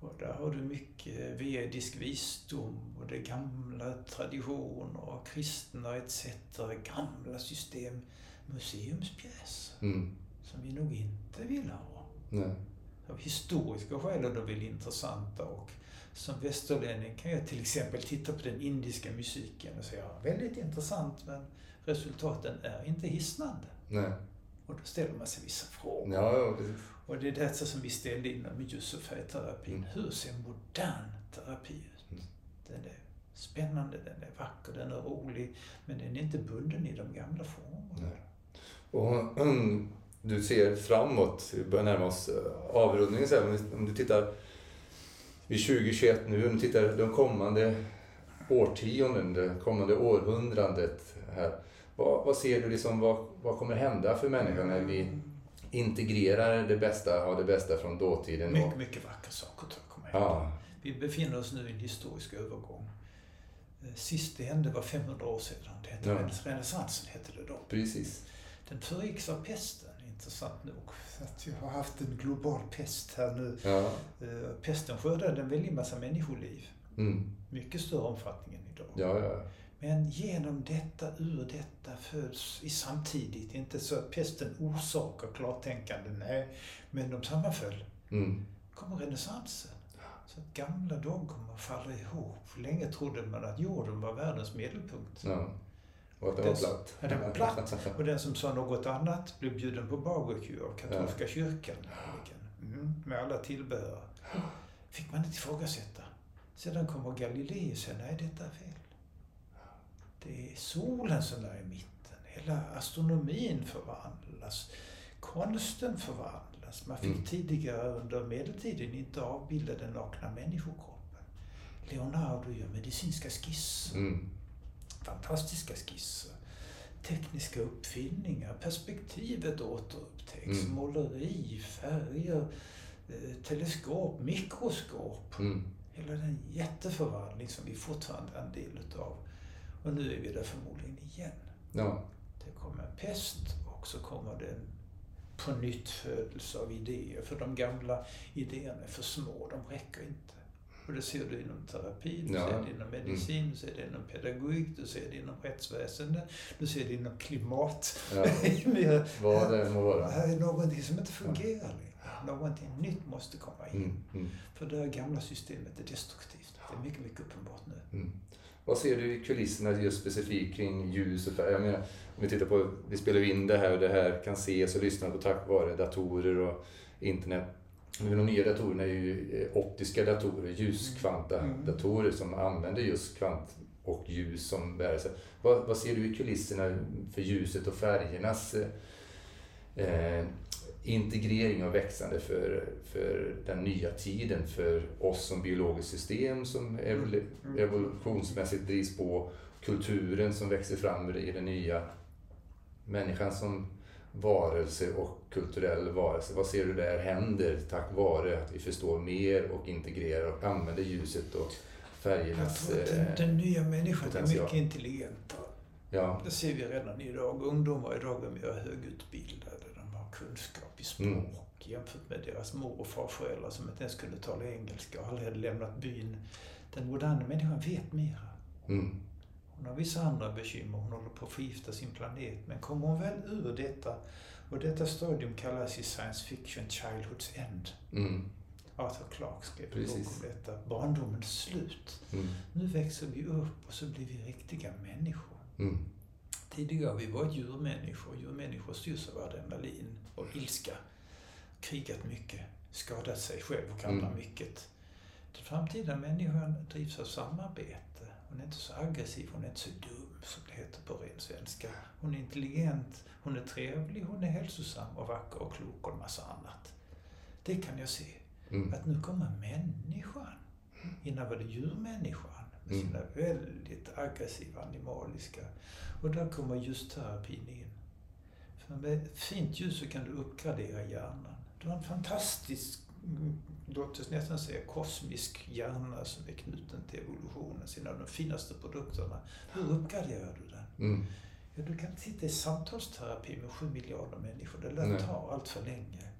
Speaker 2: Och där har du mycket vedisk visdom och det gamla traditioner och kristna etc. Gamla system museumspjäs. Mm. Som vi nog inte vill ha. Nej. Av historiska skäl är de väl intressanta och som västerlänning kan jag till exempel titta på den indiska musiken och säga väldigt intressant men resultaten är inte hisnande. Nej. Och då ställer man sig vissa frågor. Ja, ja, och det är detta som vi ställde inom Jusufaj-terapin. Mm. Hur ser modern terapi ut? Mm. Den är spännande, den är vacker, den är rolig, men den är inte bunden i de gamla formerna. Nej.
Speaker 1: Och du ser framåt, vi börjar närma oss eh, avrundningen. Så om du tittar vid 2021 nu, om du tittar de kommande årtionden, det kommande århundradet här. Vad, vad ser du liksom, vad, vad kommer hända för människan när vi integrerar det bästa, har det bästa från dåtiden?
Speaker 2: Mycket, mycket vackra saker tror jag kommer hända. Ja. Vi befinner oss nu i en historisk övergång. Eh, sist det hände var 500 år sedan. Det hette ja. renässansen, hette det då.
Speaker 1: Precis.
Speaker 2: Den föregicks av pesten, intressant nog. Att vi har haft en global pest här nu. Ja. Uh, pesten skördade en väldig massa människoliv. Mm. Mycket större omfattning än idag.
Speaker 1: Ja, ja.
Speaker 2: Men genom detta, ur detta föds i samtidigt, inte så att pesten orsakar klartänkande, nej, men de sammanföll. Mm. kommer renässansen. Så att gamla dogmer faller ihop. Länge trodde man att jorden var världens medelpunkt. Ja.
Speaker 1: Och att den var platt.
Speaker 2: Den var platt. Och den som sa något annat blev bjuden på barbecue av katolska ja. kyrkan. Mm, med alla tillbehör. Fick man inte ifrågasätta. Sedan kommer Galilei och säger, nej detta är fel. Det är solen som är i mitten. Hela astronomin förvandlas. Konsten förvandlas. Man fick mm. tidigare under medeltiden inte avbilda den nakna människokroppen. Leonardo gör medicinska skisser. Mm fantastiska skisser. Tekniska uppfinningar, perspektivet återupptäcks, mm. måleri, färger, eh, teleskop, mikroskop. Mm. Hela den jätteförvandling som vi fortfarande är en del utav. Och nu är vi där förmodligen igen. Ja. Det kommer en pest och så kommer det en på nytt födelse av idéer. För de gamla idéerna är för små, de räcker inte. Och det ser du inom terapi, du ja. ser det inom medicin, mm. du ser det inom pedagogik, du ser det inom rättsväsende, du ser det inom klimat. Ja.
Speaker 1: Vad det må vara.
Speaker 2: Här är någonting som inte fungerar längre. Någonting nytt måste komma in. Mm. Mm. För det gamla systemet är destruktivt. Det är mycket, mycket uppenbart nu. Mm.
Speaker 1: Vad ser du i kulisserna just specifikt kring ljus och färg? Jag menar, om vi tittar på, vi spelar in det här och det här kan ses och lyssnas på tack vare datorer och internet. Men de nya datorerna är ju eh, optiska datorer, ljuskvantadatorer mm. som använder just kvant och ljus som bärelse. Vad, vad ser du i kulisserna för ljuset och färgernas eh, integrering och växande för, för den nya tiden, för oss som biologiskt system som evol mm. evolutionsmässigt drivs på, kulturen som växer fram i det nya, människan som varelse och kulturell varelse. Vad ser du där händer tack vare att vi förstår mer och integrerar och använder ljuset och färgernas
Speaker 2: Jag tror att den, den nya människan är mycket intelligentare. Ja. Det ser vi redan idag. Ungdomar idag är mer högutbildade. De har kunskap i språk mm. jämfört med deras mor och farföräldrar som inte ens kunde tala engelska och aldrig hade lämnat byn. Den moderna människan vet mera. Mm. Hon har vissa andra bekymmer. Hon håller på att förgifta sin planet. Men kommer hon väl ur detta, och detta stadium kallas i science fiction Childhood's End. Mm. Arthur Clarke skrev en bok om detta. Barndomens slut. Mm. Nu växer vi upp och så blir vi riktiga människor. Mm. Tidigare har vi varit djurmänniskor. Djurmänniskor styrs av adrenalin och ilska. Krigat mycket, skadat sig själv och andra mm. mycket. Den framtida människan drivs av samarbete. Hon är inte så aggressiv, hon är inte så dum som det heter på ren svenska. Hon är intelligent, hon är trevlig, hon är hälsosam och vacker och klok och en massa annat. Det kan jag se. Mm. Att nu kommer människan. Innan var det djurmänniskan med mm. sina väldigt aggressiva animaliska. Och där kommer ljusterapin in. För med fint ljus så kan du uppgradera hjärnan. Du har en fantastisk, mm, låt oss säga kosmisk hjärna som är knuten till evolutionen, sina av de finaste produkterna. Hur uppgraderar du den? Mm. Ja, du kan inte sitta i samtalsterapi med sju miljarder människor. Det lär ta allt för länge.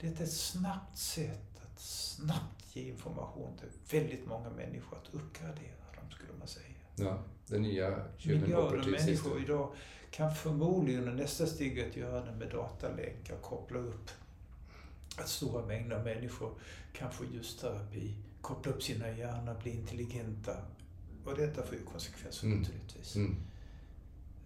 Speaker 2: Det är ett snabbt sätt att snabbt ge information till väldigt många människor att uppgradera skulle man säga.
Speaker 1: Ja, det nya
Speaker 2: Miljarder människor idag kan förmodligen, nästa steg att göra det med datalänkar, koppla upp att stora mängder människor kan få ljusterapi, koppla upp sina hjärnor, bli intelligenta. Och detta får ju konsekvenser mm. naturligtvis. Mm.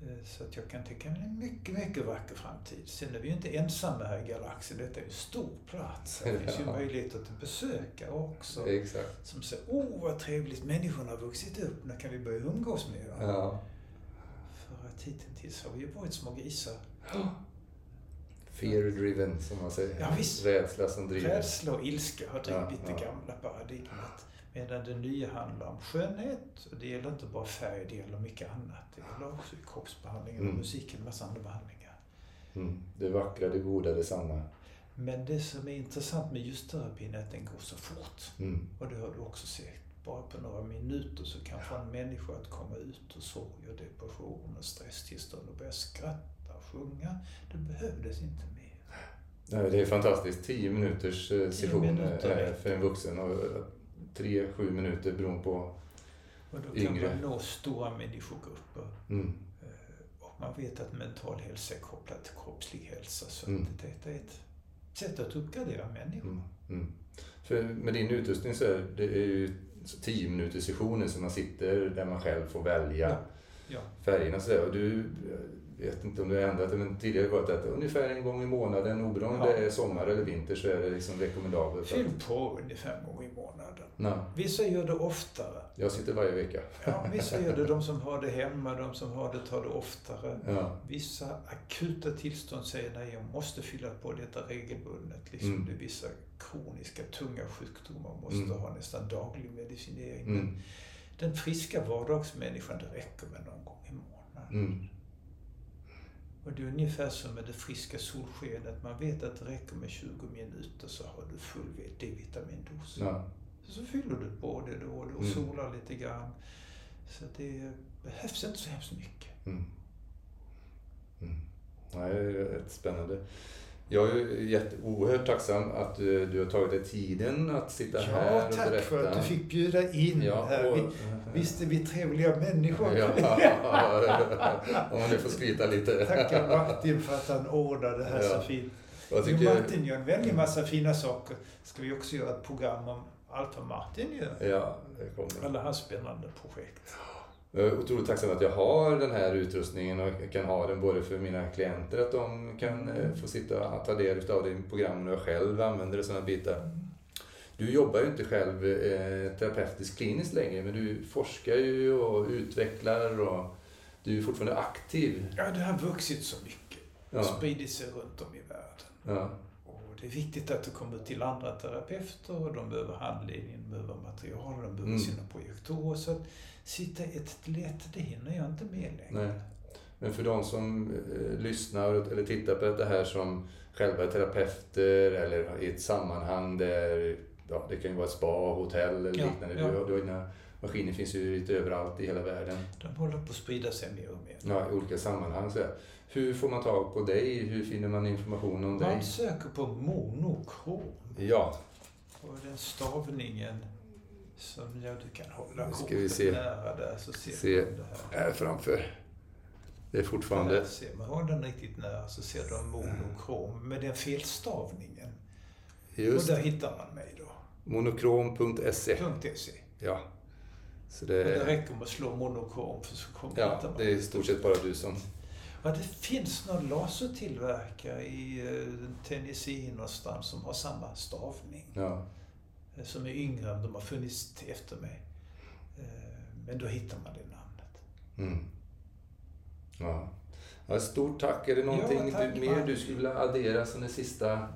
Speaker 2: Eh, så att jag kan tänka mig en mycket, mycket vacker framtid. Sen är vi ju inte ensamma här i galaxen. Detta är ju en stor plats. Det finns ju möjligheter till besökare också.
Speaker 1: Exakt.
Speaker 2: Som säger, åh vad trevligt, människorna har vuxit upp. När kan vi börja umgås med dem? Ja. För att hittills har vi ju varit små grisar.
Speaker 1: Fear-driven, som man säger.
Speaker 2: Ja, visst.
Speaker 1: Rädsla som driver.
Speaker 2: Rädsla och ilska har drivit ja, det gamla paradigmet. Medan det nya handlar om skönhet. Och det gäller inte bara färg, det gäller mycket annat. Det gäller också kroppsbehandlingen och mm. musiken, en massa andra behandlingar.
Speaker 1: Mm. Det vackra, det goda, det sanna.
Speaker 2: Men det som är intressant med ljusterapin är att den går så fort. Mm. Och det har du också sett. Bara på några minuter så kan få en människa att komma ut ur sorg och depression och stresstillstånd och börja skratta och sjunga. Det behövdes inte mer.
Speaker 1: Nej, det är fantastiskt. Tio minuters eh, session minuter för en vuxen. Och tre, sju minuter beroende på
Speaker 2: och då kan yngre. man nå stora människogrupper. Mm. Eh, och man vet att mental hälsa är kopplad till kroppslig hälsa. Så mm. att detta är ett sätt att uppgradera människor. Mm. Mm.
Speaker 1: För med din utrustning så är det ju 10 minuters sessioner som man sitter där man själv får välja ja. Ja. färgerna. Så där. Och du vet inte om det har ändrat men tidigare var det att ungefär en gång i månaden, oberoende om ja. det är sommar eller vinter, så är det liksom rekommendabelt.
Speaker 2: Fyll på ungefär en gång i månaden. Nej. Vissa gör det oftare.
Speaker 1: Jag sitter varje vecka.
Speaker 2: Ja, vissa gör det. De som har det hemma, de som har det tar det oftare. Ja. Vissa akuta tillstånd säger nej, jag måste fylla på detta regelbundet. Liksom mm. det är vissa kroniska, tunga sjukdomar måste mm. ha nästan daglig medicinering. Mm. Den friska vardagsmänniskan, det räcker med någon gång i månaden. Och det är ungefär som med det friska solskenet. Man vet att det räcker med 20 minuter så har du full D-vitamindos. Ja. Så fyller du på det då och då och mm. solar lite grann. Så det behövs inte så hemskt mycket. Mm.
Speaker 1: Mm. Nej, det är rätt spännande. Jag är oerhört tacksam att du, du har tagit dig tiden att sitta ja, här och berätta.
Speaker 2: Tack för att du fick bjuda in ja, här. Vi, visst är vi trevliga människor?
Speaker 1: Ja, om man nu får skryta lite.
Speaker 2: Tackar Martin för att han ordnade det här ja. så fint. Tycker... Jo, Martin gör en väldig massa fina saker. Ska vi också göra ett program om allt vad Martin gör.
Speaker 1: Ja, det kommer.
Speaker 2: Alla hans spännande projekt.
Speaker 1: Jag är otroligt tacksam att jag har den här utrustningen och kan ha den både för mina klienter, att de kan eh, få sitta och ta del av det i programmen och jag själv använder det sådana bitar. Du jobbar ju inte själv eh, terapeutiskt kliniskt längre, men du forskar ju och utvecklar och du är fortfarande aktiv.
Speaker 2: Ja, det har vuxit så mycket. Ja. Spridit sig runt om i världen. Ja. det är viktigt att det kommer till andra terapeuter och de behöver handledning, de behöver material, de behöver mm. sina projektorer. Så att sitta ett lätt, det hinner jag inte med längre. Nej.
Speaker 1: Men för de som eh, lyssnar eller tittar på det här som själva är terapeuter eller i ett sammanhang där ja, det kan ju vara ett spa, hotell eller ja, liknande. Ja. Du, du, dina maskiner finns ju lite överallt i hela världen.
Speaker 2: De håller på att sprida sig mer och mer.
Speaker 1: Ja, i olika sammanhang. Så hur får man tag på dig? Hur finner man information om dig?
Speaker 2: Man söker på monokrom.
Speaker 1: Ja.
Speaker 2: Och den stavningen som ja, du kan hålla
Speaker 1: nu ska vi se.
Speaker 2: nära där så ser
Speaker 1: se du det här. här framför. Det är fortfarande... Där
Speaker 2: ser man har den riktigt nära så ser du monokrom med den felstavningen. Just. Och där hittar man mig då.
Speaker 1: Monokrom.se.
Speaker 2: .se.
Speaker 1: Ja.
Speaker 2: Så det... Det räcker med att slå monokrom för så kommer
Speaker 1: Ja, det är i stort sett bara du som...
Speaker 2: Ja, det finns någon lasertillverkare i uh, Tennessee någonstans som har samma stavning.
Speaker 1: Ja.
Speaker 2: Eh, som är yngre, de har funnits efter mig. Uh, men då hittar man det namnet.
Speaker 1: Mm. Ja. ja. Stort tack. Är det någonting ja, du, mer du skulle vilja addera som det sista?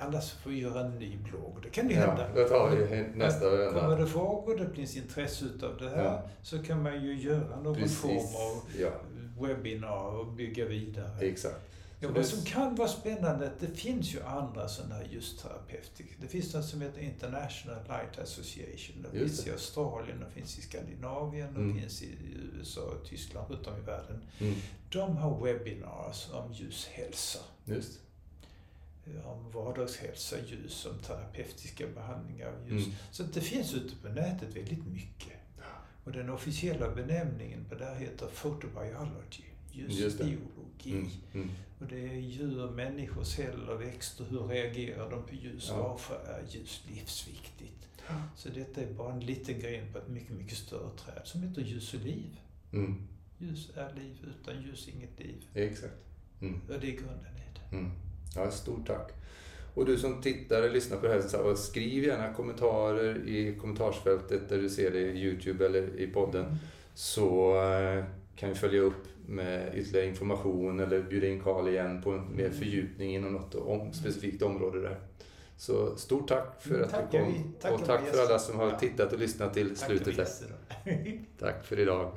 Speaker 2: Annars får vi göra en ny blogg. Det kan ju
Speaker 1: ja,
Speaker 2: hända.
Speaker 1: Det tar vi nästa
Speaker 2: vända. Kommer det frågor, det finns intresse utav det här, ja. så kan man ju göra någon Precis. form av ja. webbinar och bygga vidare.
Speaker 1: Exakt.
Speaker 2: Ja, vad som kan vara spännande, det finns ju andra sådana här ljusterapeutiker. Det finns något som heter International Light Association. Det finns det. i Australien, det finns i Skandinavien, det mm. finns i USA och Tyskland, runt om i världen. Mm. De har webinars om ljushälsa.
Speaker 1: Just
Speaker 2: om vardagshälsa, ljus, om terapeutiska behandlingar av ljus. Mm. Så det finns ute på nätet väldigt mycket. Och den officiella benämningen på det här heter photobiology, ljusbiologi. Mm. Mm. Och det är djur, människor, celler, växter, hur reagerar de på ljus? Ja. Varför är ljus livsviktigt? Så detta är bara en liten gren på ett mycket, mycket större träd som heter ljus och liv.
Speaker 1: Mm.
Speaker 2: Ljus är liv, utan ljus inget liv.
Speaker 1: Exakt. Mm.
Speaker 2: Och det är grunden i det.
Speaker 1: Mm. Ja, stort tack. Och du som tittar eller lyssnar på det här, skriv gärna kommentarer i kommentarsfältet där du ser det i Youtube eller i podden. Mm. Så eh, kan vi följa upp med ytterligare information eller bjuda in Karl igen på en mer mm. fördjupning inom något om, specifikt område där. Så stort tack för att tack, du kom.
Speaker 2: Tack
Speaker 1: och tack för alla som har tittat och lyssnat till tack slutet. tack för idag.